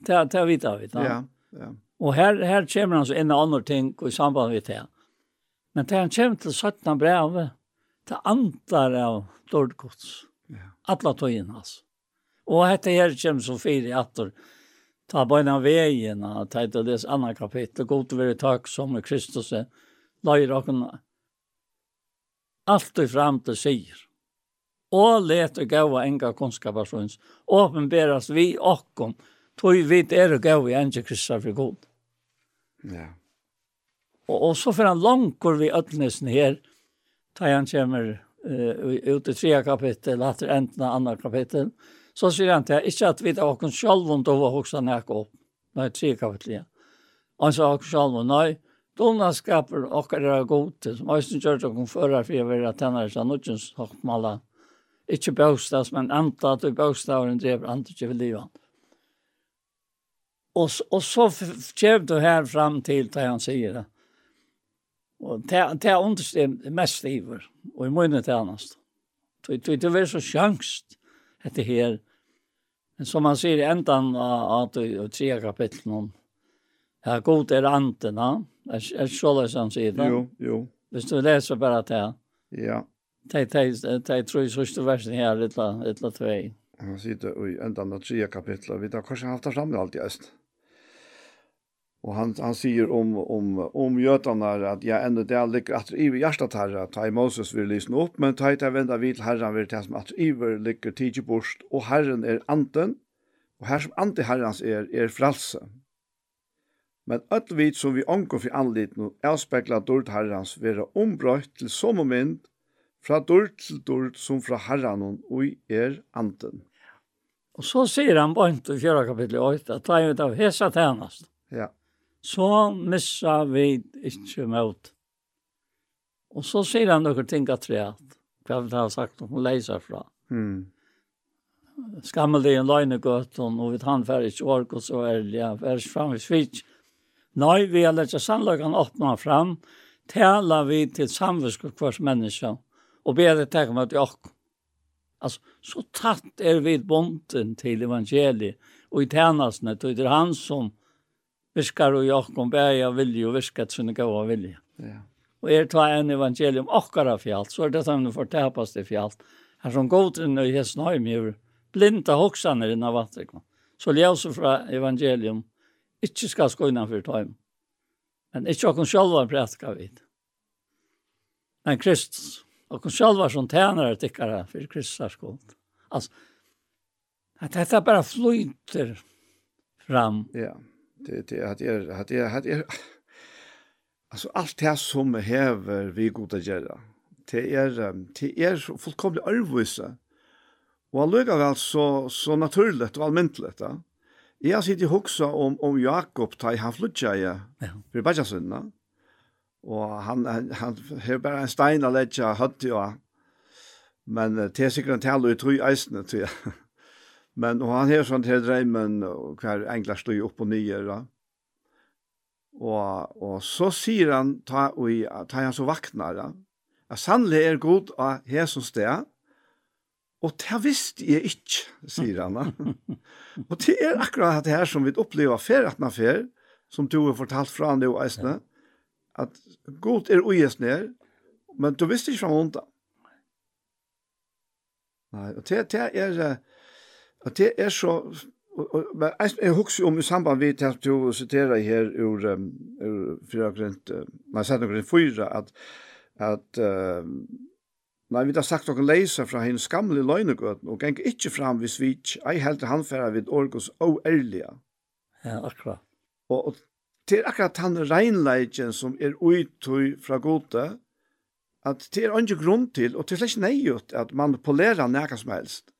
Det, det vet vi da. Ja, ja. Og her, her kommer han så en og annen ting i samband med det. Men da han kommer til 17 brevet, det antar av dårlig gods. Ja. Alla tøyen hans. Og dette her kommer så fire atter. Ta beina veien, ta et av dess andre kapittel, god være takk som Kristus er, la i råkene. Alt du frem til sier og let leter gaua enga kunnskapasjons, åpenberes vi okkom, tog vi er og gav i enge kristar for god. Ja. Og, og så for han langkor vi ødnesen her, da han kommer uh, ut i trea kapittel, etter enden av andre kapittel, så sier han til, ikke at vi tar okkom sjalvund var hoksa nek opp, nei, trea kapittel igjen. Han sa okkom om, nei, Dona skapar okkar er gode, til, som æsten kjørt okkom førar fyrir å være tennare sa nudjens hokkmala ikke bøstas, men anta at du bøstavren drev andre til livet. Og, og så kjem du her fram til det han sier det. Og det, det er understemt mest iver, og i munnen til annars. Du, du, du er så sjangst etter her. Men som han sier i enden av tre kapitlen, ja, god er antena, er, er så det han sier det. Jo, jo. Hvis du leser bare det. Ja. Det är tror jag sørste versen här, litt eller två. Han sitter i enda av tre kapitlet. Vi tar kanskje haft det fram allt just. Och han, han säger om, om, om götarna att jag enda det ligger att i hjertet herra, ta i Moses vill lyssna upp, men ta i det vända vidt herren vill til som att i ligger tidlig bort, och herren är anten, og her som ante herrens er, er fralse. Men öll vit som vi omgår for anlit nu avspekla dård herrans vera ombrøyt til som og fra dord til dord som fra herran og i er anten. Og så sier han på og fjärra kapitel 8 at det ut av hesa tjenest. Ja. Så missa vi ikke mot. Og så sier han noen ting at det hva vi har sagt om hun leiser fra. Mm. Skammel det en løgnegøtten, og vi tar for ikke ork og så erliga, er ikke fram i svits. Nei, vi har lett sannløkene åpne fram, taler vi til samvisk hver menneske og be det takk om at jag Altså, så tatt er vi bonden til evangeliet og i tjenestene, og det er han som viskar og jag kom og vilja och viskat gav gåva vilja. Ja. Og er två en evangelium och kara fjäll så er det som får tapas det fjalt. Her som går til nu häst nu mer blinda hoxan i den. Så ljøse fra evangelium ikke skal gå innanfor tøym. Men ikke jag kan prætka vid. Men Kristus og kun sjálva som tænare tykkara för Kristus skuld. Alltså, att detta bara flyter fram. Ja, det, det, att er, att er, att er, alltså allt det som häver vi goda gärna, det är, det är så fullkomligt fullkomlig arvvisa, lukar allugavel så, så naturligt och allmäntligt. ja. Jag sitter och i om, om Jakob, da jeg har flyttet jeg, for bare sønne, Og han, han, han har bare en stein av ledja høtt jo. Men det er sikkert en tale i eisene, tror jeg. Men og han har sånn til dreimen hver engler stod opp og nye. Da. Og, og så sier han, ta, og, ta han så vaknar, da. at sannelig er god av hesens sted, Og det visste jeg ikke, sier han. og det er akkurat det her som vi opplever fer man fer, som du har fortalt fra han jo, Eisne. Ja at god er uges ned, men du visste ikke fra undan. Nei, og det, det er, og det er så, men jeg jeg husker om i samband vi til at du siterer her ur, um, ur fyra grint, nei, sett noen fyra, at, at uh, Nei, vi har sagt noen leser fra henne skamlige løgnegøten, og gikk ikke fram ved svits, ei helt handfæra vid Årgås og ærlige. Ja, akkurat. Og, og det er akkurat han reinleidjen som er uitøy fra gode, at det er ikke grunn til, og det er slett ikke nøyut at manipulera nekka som helst.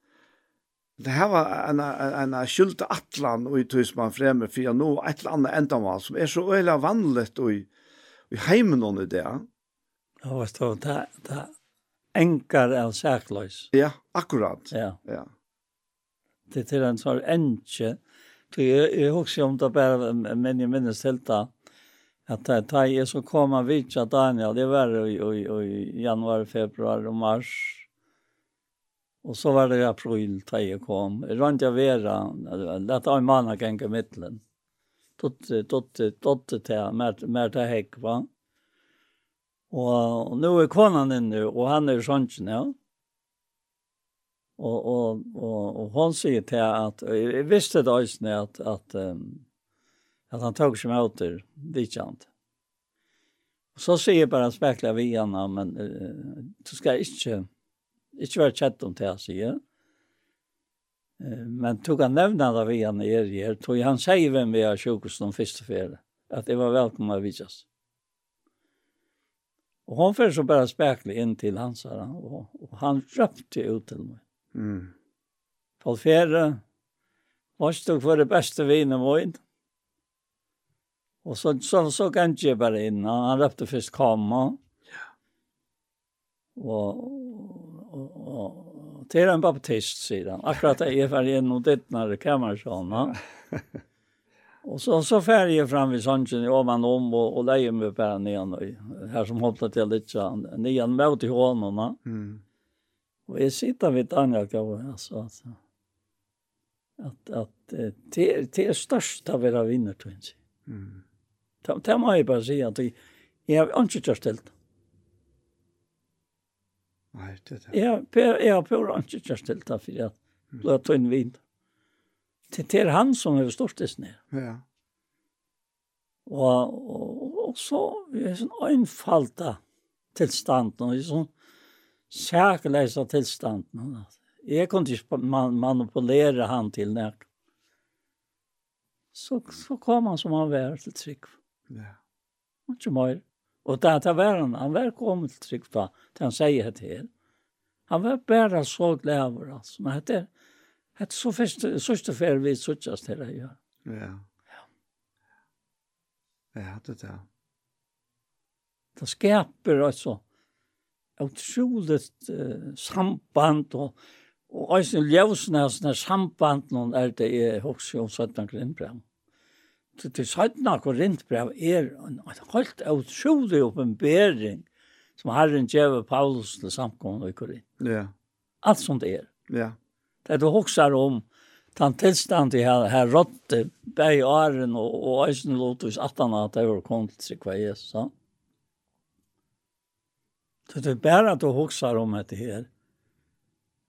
Det her var en, en, en skyldte atlan uitøy som man framme for jeg nå et eller annet endamal, som er så øyla vanligt i, i heimen under det. Ja, hva står det? Det enkar av særkløys. Ja, akkurat. Ja. ja. Det er en sånn enkje, Så jag jag också om det bara men jag minns helt där att det tar så komma vid att Daniel det var i i i januari februari och mars Och så var det april da jeg kom. Runt jag vera, det var en mann som gick i mitten. Dotte, dotte, totte till mer, mer till häck, va? Och, och nu är konan inne och han är sånn, ja. Og, och och och hon säger till att jeg visste då også at, att att um, att han tog sig åt det ditjant. Så säger bara spekler vi gärna men uh, du ska inte inte vara chatt om det sier jeg. men tog han nämna det vi gärna är her, tog han säger vem vi har sjukhus de första fel att det var välkomna vidjas. Och hon fyrir så bara spekler in till hans her, och, och han røpte ut til meg. Mm. Talfere, du få det beste vinen min. Og så, så, så kan jeg bare inn. Han, han røpte først kamma. Ja. Og, og, og, og til en baptist, sier han. Akkurat jeg er ferdig inn og ditt når det kommer sånn. Ja. og så, så ferdig jeg frem ved sannsyn i man om og, og leier meg bare nyan. Her som holdt til litt sånn. Nyan møte i hånden. Mm. Och jag sitter vid Daniel gången alltså. alltså. Att, att det, det är största av era vinner tror jag. Mm. Det, det må jag bara säga att jag har inte gjort ställt. Nej, det är det. Jag, jag har bara inte gjort ställt det för att jag tog en vin. Det det är han som är störst det snö. Ja. Og, og, og så är det en enfalda tillstånd och sånn, særkleisa tilstanden. Jeg kunne ikke man manipulere han til nek. Så, så kom han som han var til trygg. Ja. Og ikke mer. Og det, det var han. Han var kommet til trygg da, til han sier det her. Han var bare så glad glæver, altså. Men det er så første, første fer vi suttjast til det gjør. Ja. Ja. Ja, det er det. Det skaper altså utroligt uh, samband och och alltså ljusnas när samband någon är det er også om sådan grindbränd. Så det sådana grindbränd är en helt utrolig oppenbering som Herren gav Paulus til samkomna i Korinth. Ja. Alt som det er. Ja. Det du hoxar om den tilstand i her, her rådde, bæg åren og, og eisen lotus 18 at det var kommet til hva Jesus, sant? Så det er bare at du husker om det här.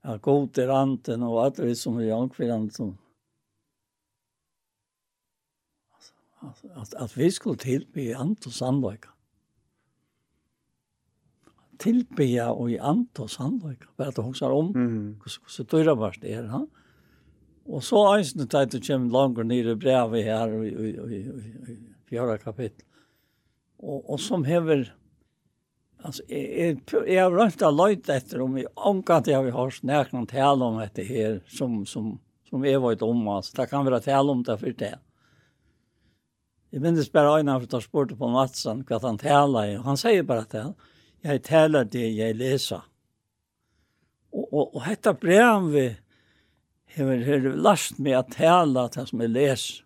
Att god är anten och alt det som er jag för anten. Att, at vi skulle tillbe Antos sandvika. Tilby och i Antos sandvika. Bare at du husker om mm. hur dyra var det är. Ha? Och så eisen det att kommer längre ner i brevet her i, i, i, i, i fjärde kapitel. Och, och som häver Altså, jeg, jeg, jag har rønt å løyte etter om vi ankat jag vi har snäknat tale om det här som som som är varit om altså. Det kan være tale om det för det. Jeg minnes bare øynene for att spørre på Matsen vad han talar i. han säger bara att jag taler det jag läser. Och och och detta brevet vi har last meg att tala det som jeg läser.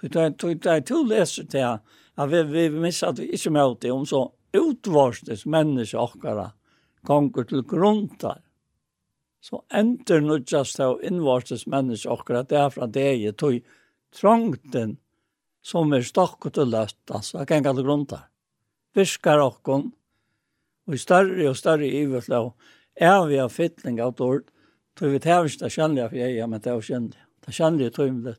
Tog det tog det tog läser det. Ja, vi vi misser att vi inte möter om så utvarstes menneske okkara gonger til gruntar. Så enter nudjast av innvarstes menneske okkara derfra det er tog trongten som er stokket og løtt, altså gengar til gruntar. Viskar okkon, og i større og større iverflå, er vi av fytling av dård, tog vi tævist det kjennlige for jeg, men det er kjennlige. Det kjennlige det,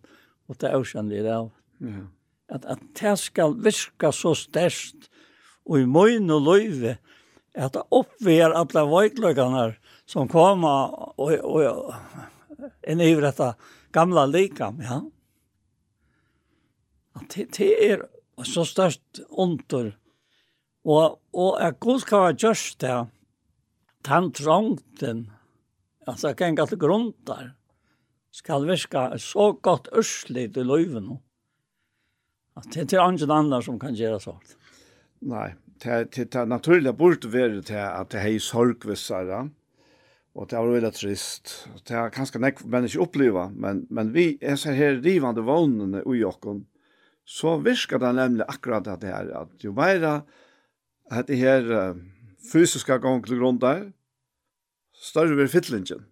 og det er kjennlige det av. Ja. At, at det skal virka så størst, og i møyne og løyve, at det oppveger alle veikløkene som kommer og, og, og inn i dette gamla likam, ja. At det, det er så størst ondur. Og, og at Gud skal være gjørst det, den trangten, altså genga til der, skal virke så godt ørslig til løyven. At det er ikke andre som kan gjøre sånt. Nei, det, det, det naturlige burde være det at det er sorg og det er veldig trist. Det er kanskje nek mennesker oppleva, men, men vi er så her rivande vognene i okken, så virker det nemlig akkurat at det er at jo mer at det her fysiske gang til grunn der, større blir fytlingen.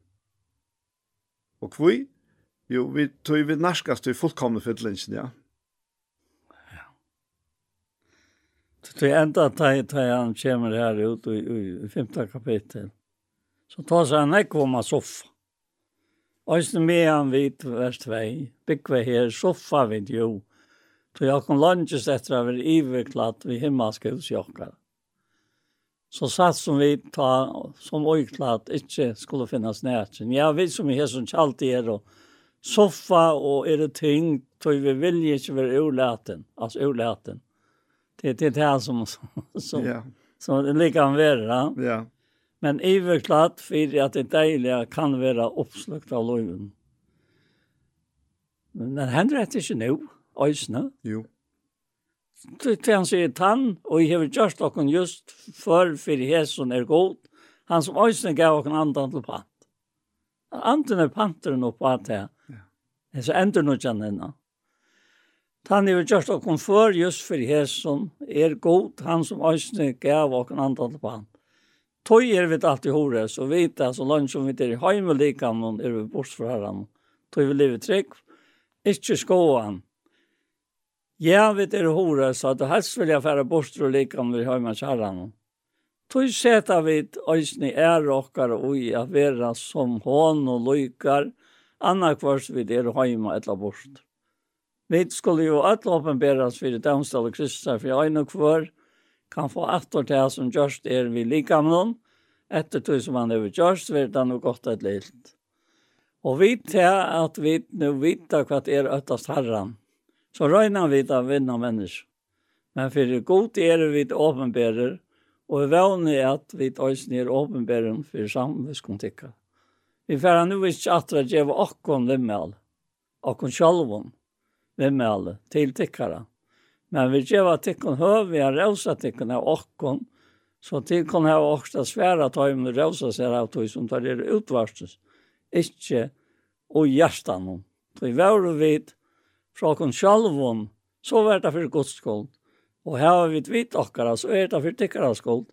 Og hvor? Jo, vi tog vi narskast til fullkomne fytlingen, ja. Det är ända att han kommer här ut i, i femte kapitel. Så tar sig han ekki om soffa. Øysten med han vid vers 2, byggve her, soffa vid jo, så jeg kan langes etter å være iverklatt ved himmelske hos. Så satt som vi ta, som øyklatt ikke skulle finnes nærtjen. Ja, vi som er som kjalt er, og soffa og er det ting, så vi vil ikke være ulæten, altså ulæten det är det här som som ja. som det lika kan vara. Ja. Men överklart för att det dejliga kan vara uppslukt av löven. Men det händer det inte nu, ösna. Jo. Det han säger tann och jag har just och just för för hästen är god. Han som ösna gav och en annan till pant. Anten är panteren och här att det. Det så ändå nog känner Han er jo gjørst og før, just for hesson, er god, han som øsne gav og andan på han. Tøy er vi alltid hores, og vita, så langt som vi er i heim og likan, er vi bort fra herran. Tøy vi livet trygg, ikkje skoan. Ja, vi er hores, at helst vil jeg fære bort fra likan vi heim og herran. Tøy seta vi øsne er okkar og i at vera som hån og lykar, annakvars vi er heim og etla bort. Vi skulle jo alle åpenberes for det domstål og Kristus, for jeg og kvar kan få atter til som gjørst er vi like med noen, etter tog som han har gjørst, vil det noe godt et lilt. Og vi til at vi nå vet hva det er øttast herren, så røyner vi til å vinne mennesker. Men for det god er vi til åpenberer, og vi vevner at vi til oss er åpenberer for samviskontikket. Vi får nå ikke at det gjør åkken vimmel, åkken sjalvom, vem är alla till tickare. Men vi ger vad tickon hör vi har rosa tickon av okkon så till har här också svära ta om rosa av tøy som tar det utvarstes. Inte och hjärtan hon. Vi var og vid fra kon självon så vart det för Guds og Och har vi vitt okkara så er det för tickare skull.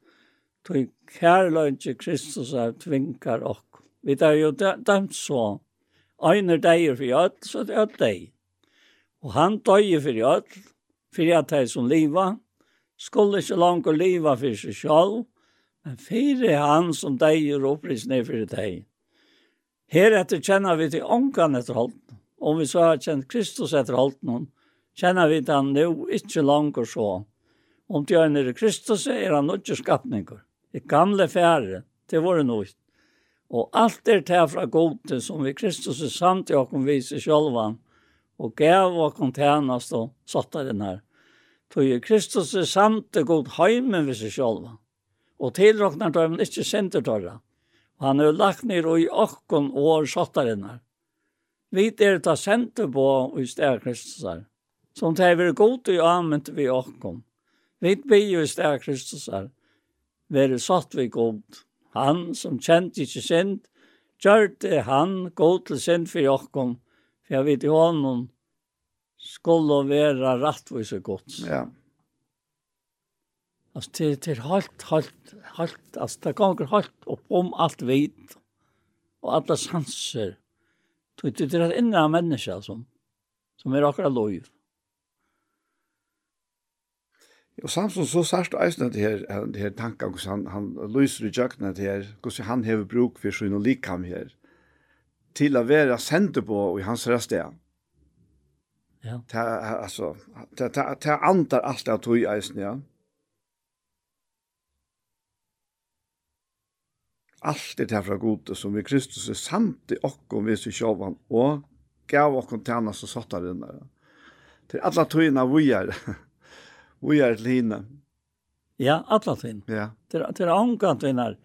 Tog kärlönche Kristus er tvinkar okk. Vi tar jo dømt så. Einer deir for jød, så det er öll deir. Og han døye for öll, for at hei som liva, skulle ikkje langer liva for seg selv, men fyrir han som deg er opprisne for deg. Her etter kjenner vi til ångan etter holden. Om vi så har kjent Kristus etter holden, kjenner vi til han nu ikkje langer så. Om til han er Kristus er han ikke skapninger. Det gamle færre, det var det noe. Og alt er til fra gode som vi Kristus er samt i åkken viser sjálvan, og gav og kom tjänast og av den her. Tog Kristus er samt og god heimen ved seg selv. Og tilrokner tog han ikke sender tørra. Og han er lagt ned og i okkon år satt av den her. Vi er ta sender på og i sted Kristus her. Som det er god i amen vi okkon. Vi blir jo i sted Kristus her. Vi er satt vi god. Han som kjent ikke sint, gjør det han god til sint for okkon For jeg vet jo honom skulle være rettvis og godt. Ja. Altså, det, det er helt, helt, helt, altså, det ganger helt opp om alt vit og alle sanser. Det er et innre av mennesker som som er akkurat lov. Og Samson så sørst du eisen det her, det her tanken, hvordan han, han lyser i kjøkkenet her, hvordan han hever bruk for sin og likam her. Mm til å være sendt på i hans reste. Ja. Det er altså, det, det, det antar alt av tog eisen, ja. Alt er det fra gode som vi Kristus er samt i okkom vi ser sjåvan og gav okkom til annars og satt der inne. Til alle togene vi er, vi er til henne. Ja, alle togene. Ja. Til, til omgang til henne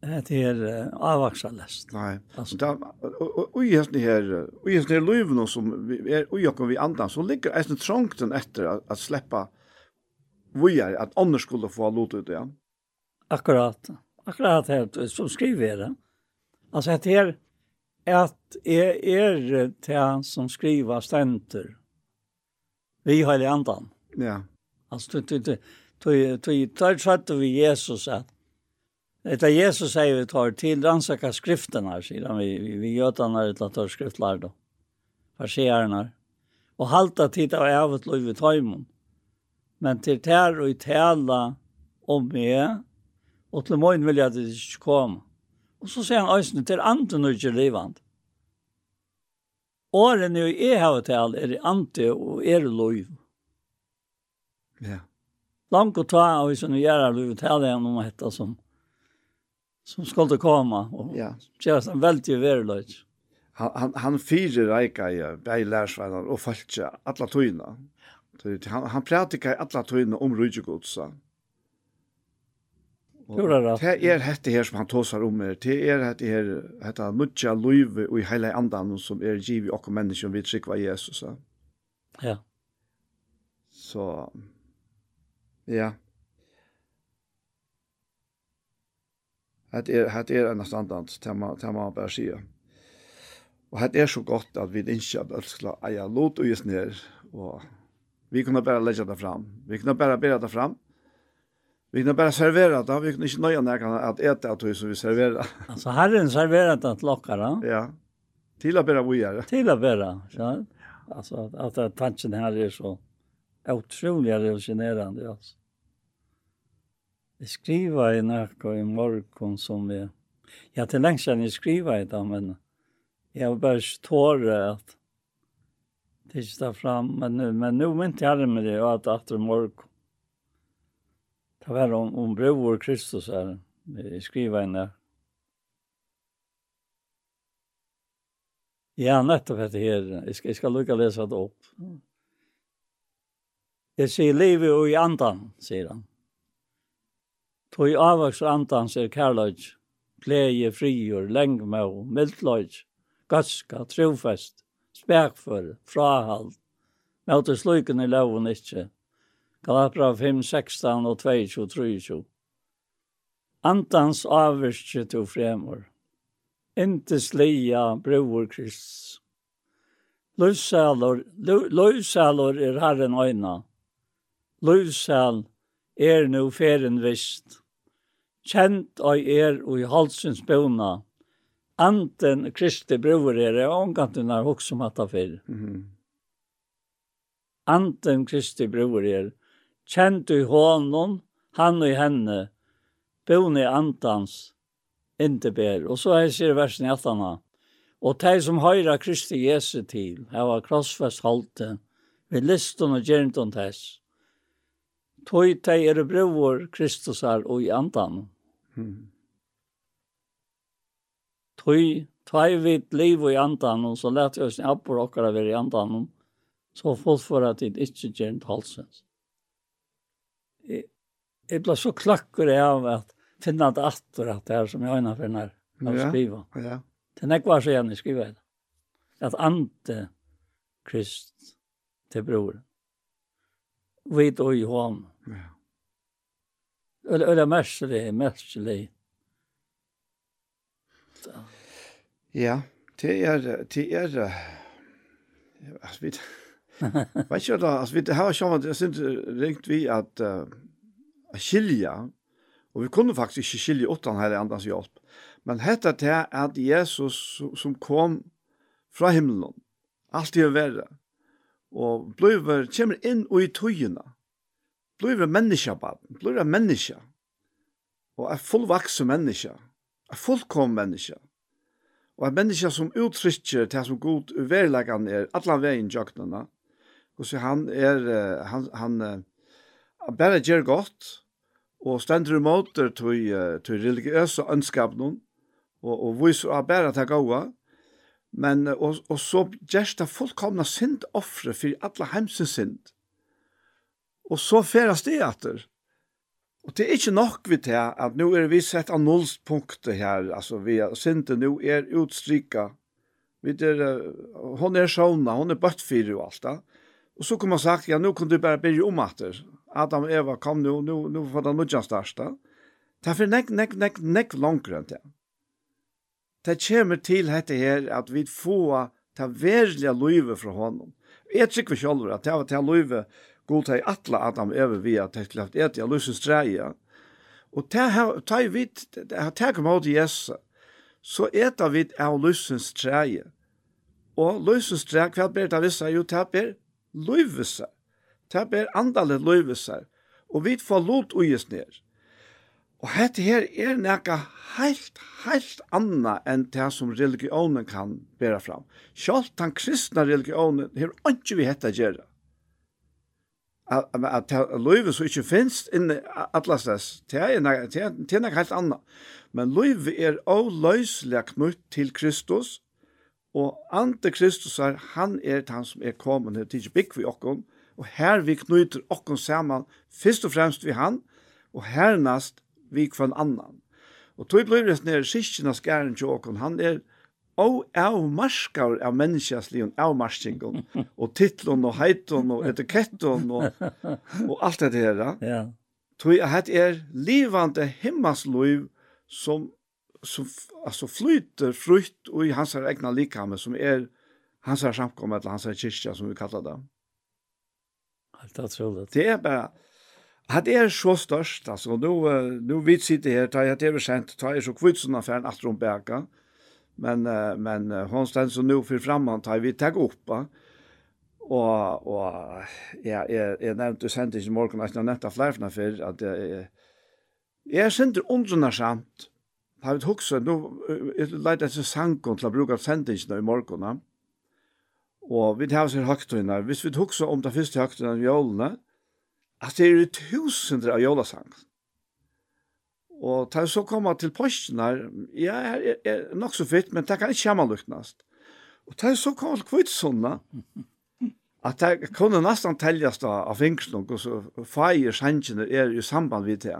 Det är avvaxa läst. Nej. Och i hästen här, och i hästen her löven som är och jag kan vi andas så ligger är det etter efter att släppa vi är att annars skulle få lot ut ja. Akkurat. Akkurat här som skriver det. Alltså det är att är är det som skriver stenter. Vi har i andan. Ja. Alltså du, du, du, du, du, vi Jesus att Det Jesus säger vi tar till rannsaka skrifterna, säger han. Vi, vi, vi götarna utan tar skriftlärda. Farserarna. Och halta tid av ävet lov i tajmon. Men till tär och i tälla om mig. Och till mån vill jag att det ska komma. Och så säger han ösnen till anden och inte livand. Åren nu i havet tal är det ante och er lov. Ja. Långt och ta av vi som gör lov vi talar om att hetta som som skulle komma og ja. gjøre seg väldigt verklighet. Han han, han fyrer reika i bei lærsveinar och falskja alla tøyna. Han han pratikar alla tøyna om rujegudsa. Det er hette her som han tåsar om her. Det er hette her, hette mutja luive og i heile andan som er giv i okko menneskje vi trykva Jesus. Ja. Så, ja. Det er, det er en standard, det må, det må man bare si. Og det er så godt at vi ikke at alt skal eie lot og gjøre ned, og vi kunne bare legge det fram. Vi kunne bare bære det fram. Vi kunne bare servere det, vi kunne ikke nøye når at ete av tog som vi serverer. Altså herren serverer det til dere? Ja, til å bære vågjere. Til å bære, ja. Alltså att, att tanken här är så otroligt revolutionerande alltså. Jeg skriver i nærkå i morgon som vi... Ja, til lengst siden jeg skriver i det, men jeg var bare tåre at det ikke står fram. Men nu, men nu mynt jeg med det, og at etter morgon. Det var om, om bror Kristus her. Jeg skriver i det. Ja, nettopp dette her. Jeg skal, jeg skal lukke lese det opp. Jeg sier livet og i andan, sier han. Tog avvaks andans er kærløyt, glede, frigjør, lengmå, mildløyt, gøtska, trofest, spekfør, frahald. Møte slukken i loven ikke. Galapra 5, 16 og 22, 23. Andans avvirkje to fremur. Inte slia bror Krist. Løvsalor, løvsalor er Herren øyna. Løvsalor er nu feren vist. Kjent og er og i halsens bøna. Anten Kristi bror er det, og omganten er også som fyr. Mm -hmm. Anten Kristi bror er, kjent i hånden, han og henne, bøna i antans, inte ber. Og så er sier versen i attana. Og de som høyra Kristi Jesu til, hava krossfest halte, vi listen og gjernt om tess tog de er bror Kristusar og i andan. Mm. Tog tog vi liv og i andan, og så lærte vi oss en appor okkara være i andan, så folk for at det ikke gjør en talsens. Jeg, jeg ble så klakker av at finna det atter at det er som jeg øyne for når jeg skriver. Ja. Det er nekvar så gjerne skriver det. At ante Krist til broren. Vi tog i hånden. Ja. Eller, eller mestlig, mestlig. Ja, det er, det er, altså, vi, vet ikke, altså, vi, det her var sjovt, jeg synes, ringt vi at, uh, skilja, og vi kunne faktisk ikke skilja åttan her andans hjelp, men hetta det er at Jesus som kom fra himmelen, alltid er verre, og bløver, kommer inn og i tøyene, blir en menneske, baden, blir en menneske, og en fullvaksen menneske, en fullkom menneske, og en menneske som uttrykker til som god uverleggen er, alle veien jøknene, og så han er, han, han, han bare gjør godt, og stender imot til, til religiøse ønskapene, og, og viser at bare til gode, men og, og så gjør det fullkomna synd offre for alle hemsens synd og så færes det etter. Og det er ikke nok vi til at nå er vi sett av nullspunktet her, altså vi er sinte nå er utstrykket. Vi er, hon er sjåna, hon er bøttfyrer og alt det. Og så kommer man sagt, ja, nå kan du bare bli om etter. Adam og Eva, kom nå, nå, nå får det nødjan største. Det er for nek, nek, nek, nek langere enn det. Det kommer til dette her at vi får ta verlige løyve fra honom. Jeg trykker selv at det var til løyve god til atla Adam ever vi at hei haft et av lusens dreia. Og ta hei vit, ta kom av Jesus, så eta vit av lusens dreia. Og lusens dreia, hva ber det visse? Jo, det ber løyvese. Det ber andalet løyvese. Og vit får lot uges ned. Og dette her er nekka heilt, heilt anna enn det som religionen kan bæra fram. Sjalt den kristna religionen her ikke vi hette gjerra at løyve som ikke finnes inne atlastes, det er noe helt anna Men løyve er avløyselig knytt til Kristus, og antikristus er, han er han som er kommet, det til bygg vi okken, og her vi knyter okken saman først og fremst vi han, og hernast vi kvann annan. Og tog blir det nere, sikkina skæren til okken, han er, han er, og av marskar av menneskjasligen av marskingen, og titlen og heiton og etiketten og, og alt det her. Ja. Tui at det er livande himmelsliv som, som altså flyter frukt og i hans egna likame, som er hans samkommet eller hans kyrkja, som vi kallar det. Helt otroligt. Det er bare, Hat er så størst, altså, nu, nu vi sitter her, ta jeg til vi sent, ta jeg så kvitsen affæren at Romberga, men uh, men hon stend så nu för framåt tar vi tag upp va. Och och ja jag jag nämnde ju sent i morgon att nästa flärfna för att jag är sent undrunarsamt. Har vi huxat nu lite att sank och la bruka sent i morgon va. Och vi har så högt innan. Visst vi huxar om det första högtiden i jolna. Att det är tusen av jolasankt Og ta så kommer til postnar, ja, her er, er nok så fitt, men det kan ikke komme luknast. Og ta så kommer til kvitsunna, at det kunne nesten teljast da av fengslung, og så feir sannsjene er i samband vid det.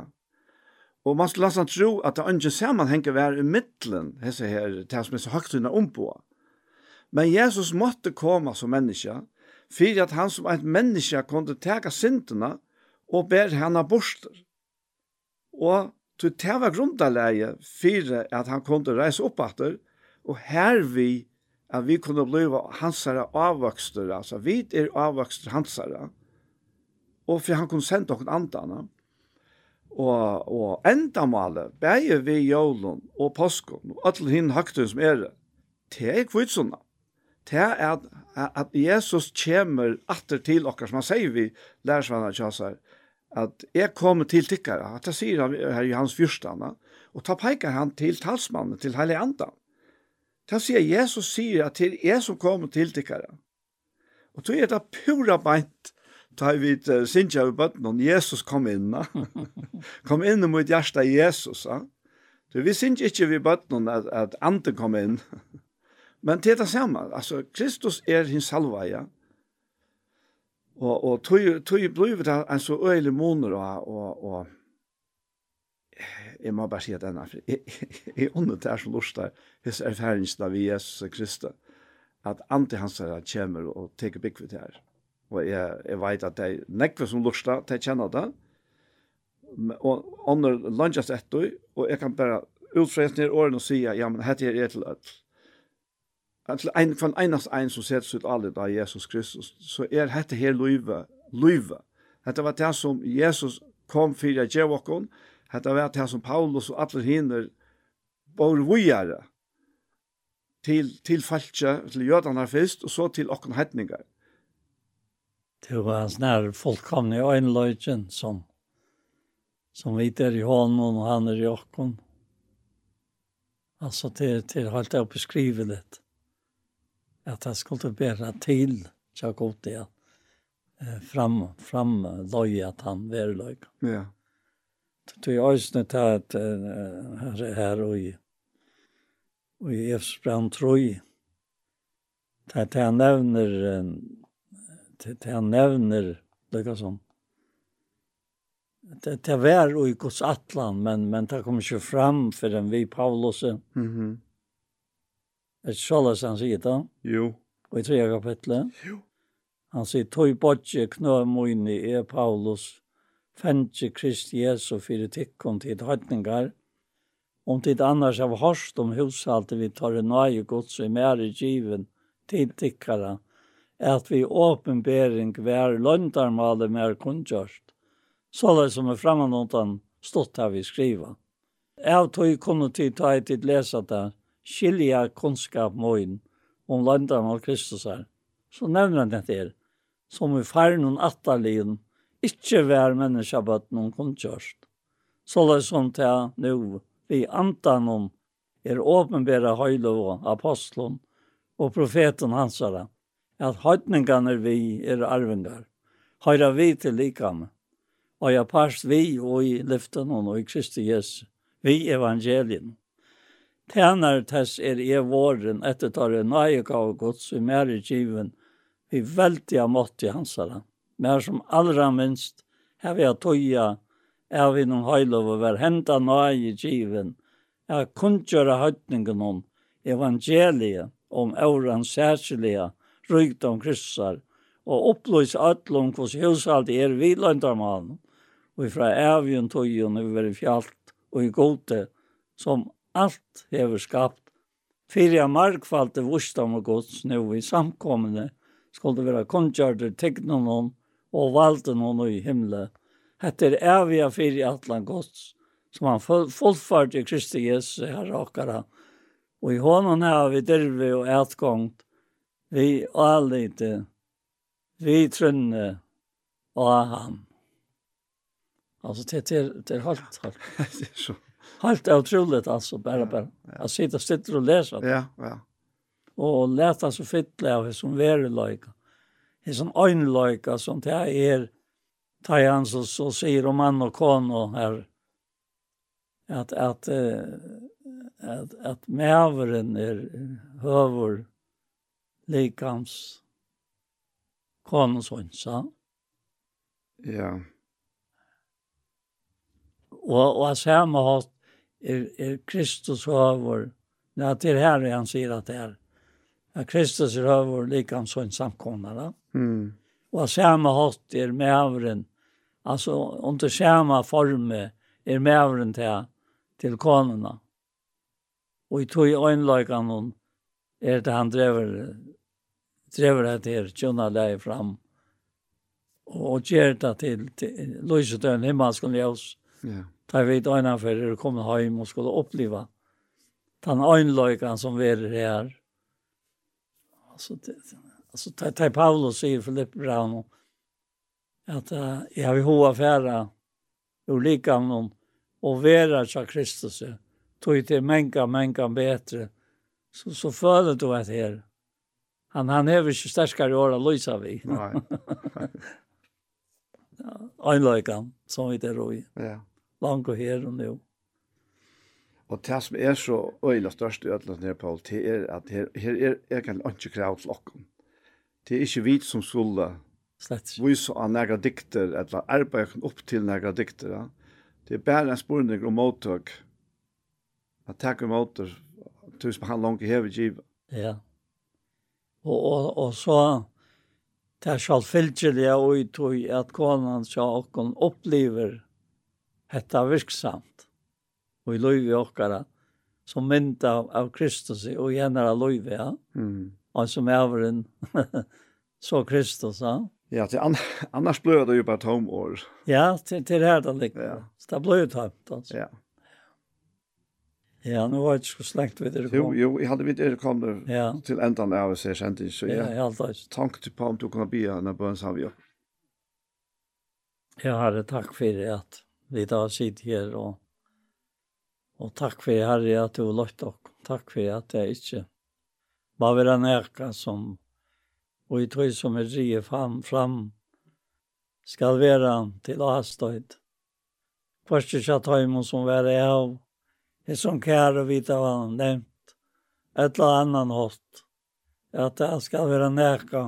Og man skulle nesten tro at det ikke sammenhenger vær i middelen, hese her, det som er så høgtuna ombå. Men Jesus måtte komme som menneske, for at han som et menneske kunne teka syndene og ber henne borster. Og Så det var grundalege for at han kunne reise opp etter, og her vi, at vi kunne bli hansare avvokster, altså vi er avvokster hansare, og for han kunne sende noen andane. Og, og endamalet, begge vi jålen og påsken, og alle hinn høgtun som er det, det er kvitsundene det er at, at Jesus kommer atter til okkar, som han sier vi, lærersvannet kjøsar, at jeg kommer til tikkere, at jeg sier her i hans fyrstene, og ta peker han til talsmannen, til hele andan. Da sier Jesus sier at til jeg som kommer til tikkere. Og tog er det pura beint, ta vi uh, sinja vi bøtten om Jesus kom inn. kom inn mot hjertet Jesus. Ja. Så vi sinja ikke vi bøtten om at, at anden kom inn. Men det er det samme. Altså, Kristus er hins salvaja. Ja Og, og tog, tog blev det en så øyelig måned, og, og, og jeg må bare si at denne, jeg, jeg åndet er så lort der, hans erfaringsene ved Jesus Kristus, at anti hans her kommer og teker bygg vidt her. Og jeg, jeg vet at det er nekve som lort der, de kjenner det, og ånder lønnes etter, og jeg kan bare utfra etter årene og si, ja, men dette er til alt til ein från enas ein som sett ut alle da Jesus Kristus så er detta her löva löva. hetta var det som Jesus kom for å gjøre vakon. dette var det som Paulus og alle hinner bor vujere til, til falska til jødene først, og så til och hedningar. Det var en sånn fullkomne øynløgjen som som vi är i hånden, og han er i oss. til det, det å beskrive uppskrivet at han skulle bära till Chakotia eh fram fram løy att han var løy. Ja. Det är til at att här här och i och i Efsbrand Troi. Det han nämner det han nämner det som det det var og i Guds atlan men men det kommer ju fram för den vi Paulus. Mhm. Mm Er det såles han sier det? Jo. Og i tre kapitlet? Jo. Han sier, «Tøy bodje knø moini er Paulus, fendje Krist Jesu fyrir tikkun tid høytningar, om tid annars av hørst om hushalte vi tar en nøye gods i mer i given tid tikkara, at vi åpenbering vær løndarmale mer kundgjørst, det som er framanåndan stått her vi skriva. Jeg tog kunne tid ta i tid lesa det, skilja kunnskap moin om landan av Kristus her. Så nevner han dette her, som i faren og atterligen, ikkje vær menneska bøtt noen kundkjørst. Så det som til nu, vi antan om er åpenbæra høyle og apostlen og profeten hansara, at høytningene vi er arvingar, høyra vi til likame, og jeg parst vi og i lyften og i Kristi Jesu, vi evangelien. Tænar tess er i våren etter tar en nøyek av gods i mer i kiven, vi veldig av mått i hansara. Mer som allra minst, her vi har tøya, er vi noen høylov og være henta nøye i kiven, er kunngjøre høytningen om evangeliet, om åren særskilige, rygt om kryssar, og oppløs ætlom hos hushalt er vilandarmalen, og fra evjen tøyen vi i fjalt og i gode, som alt hever skapt. Fyrir av markfalte vursdom og gods nu i samkommende skulle være konjarder tegnen hon og valden hon i himle. Hette er evige fyrir atlan gods som han fullfart i Kristi Jesus her okkara. Og i honom har vi derve og etgångt vi allite vi trunne og han. Altså, det er, det er halt, halt. det er så. Helt otroligt alltså bara bara. Ja. sitter sitter still och läsa. Ja, ja. Och läsa så fittle av som värre lojka. Det är sån ögonlojka som det här är Tajan så, så säger om man och kon och här att att eh, att att mäveren är hövor likams konunnsonsa. Ja. Og, og samme hatt er, er Kristus høver. Ja, det er her han sier at det er. At Kristus er høver likans og en samkomnare. Mm. Og at samme hatt er mævren, altså under samme forme er mævren til, til konene. Og i tog øynløkene er det han drever, drever det til kjønne deg fram og gjør det til, til lyset til en himmelsk ljøs. Ja. Yeah Da vi da innanfor er kommet hjem og skulle oppleve den øynløyken som vi er her. Altså, det, altså ta, det Paulus sier Filipp Brown at uh, jeg har hva færa ur likamnen og vera tja Kristus tog til menka, menka betre så, så føler du at her han, han hever ikke sterskare åra løysa vi Nei. Øynløyken som vi der roi. Ja langt her og nå. Og det som er så øyla størst i ødelen her, Paul, det er at her, her er egentlig ikke krav til okken. Det er ikke vi som skulle Slett. vise av nægra dikter, eller arbeide opp til nægra dikter. Ja. Det er bare en spørning om måttøk. At takk om måttøk, som han langt hever givet. Ja. Og, og, og så det er selvfølgelig og i tog at konan så okken opplever hetta virksamt. Og i løyve okkara, som mynd av, av Kristus og i av løyve, ja. Mm. Og som ævren, så Kristus, ja. Ja, til an annars blir det jo bare tom år. Ja, til, til her det ligger. Ja. Så det bløy tomt, altså. Ja. Ja, nu var det så slengt vid det. Jo, jo, jeg hade vidt det kom ja. till ändan av sig sent så ja. Ja, helt rätt. Tank på om du kan be når bön sa vi. Ja, herre, tack för det att vi da sitter her og, og takk for Herre at du har lagt dere. Takk for at jeg ikke bare vil ha nærke som og i tøy som er rier fram, fram skal være til å ha ikke at tjattheimen som være av, er som kære vite hva han nevnt, et eller annet hatt, at det skal være nærke.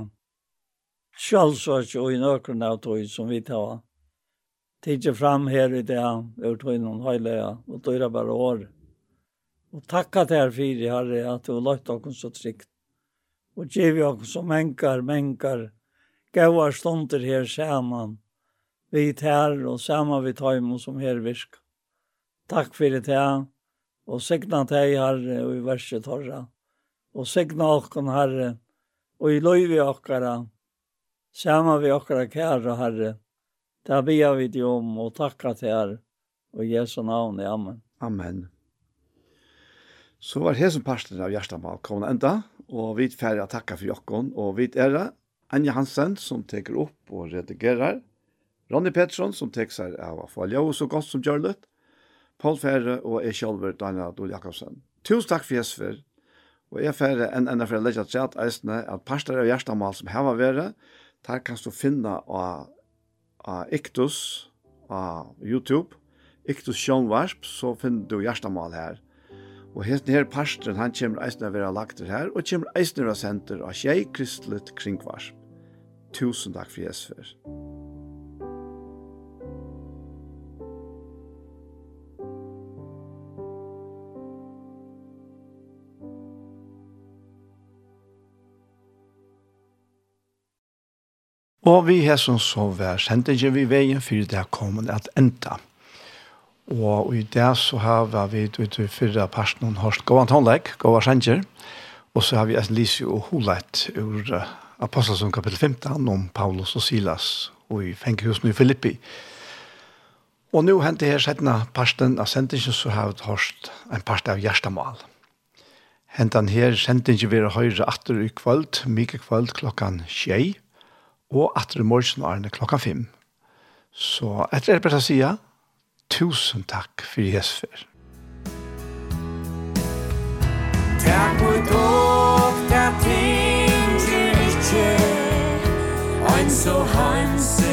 Sjølvsvart og i nøkron av tog som vi tar han tidje fram her i det, ur noen høyleia, og døyra bare år. Og takka til her fire, Herre, at du løyt dere så trygt. Og giv dere så menkar, menkar, gauar stunder her saman, vi her og saman vi tøymon som her virk. Takk for det, og signa til Herre, og i verset torra. Og signa okken, Herre, og i løyvi okkara, saman vi okkara kæra, Herre, Det ber vi dig om och tackar till er. Och Jesu navn, amen. Amen. Så var hesen parten av Gjerstamal kommet enda, og vi ferdig å takke for jokken, og vi er det Anja Hansen som teker opp og redigerer, Ronny Pettersson som teker seg av å få ljø så godt som gjør det, Paul Ferre og jeg selv, Daniel Adol Jakobsen. Tusen takk for Jesper, og jeg færre enn enn for å legge til at eisene at parter av Gjerstamal som hever være, der kan du finne av av Iktus av YouTube, Iktus Sjønvarsp, så finner du hjertemål her. Og hesten her pastren, han kommer eisen å være lagt her, og kommer eisen å være senter av Kjei Kristelig Kringvarsp. Tusen takk for Jesper. Og vi har som så vært sendingen vi veien for det kommer at enda. Og i det så har vi ut i fyrre personen hørt gåan håndlegg, gåan sendingen, og så har vi en lise og holet ur Apostelsen kapittel 15 om Paulus og Silas og i fengehusen i Filippi. Og nå hentet her settene parten av sendingen så har vi hørt en part av Gjerstamal. Hentan her sendingen vil høyre atter i kvöld, mye kvöld klokkan tjei, og atter i morgen er klokka fem. Så etter det bare å tusen takk for Jesfer. Takk for dog, takk ting, ikke, ein så hansen.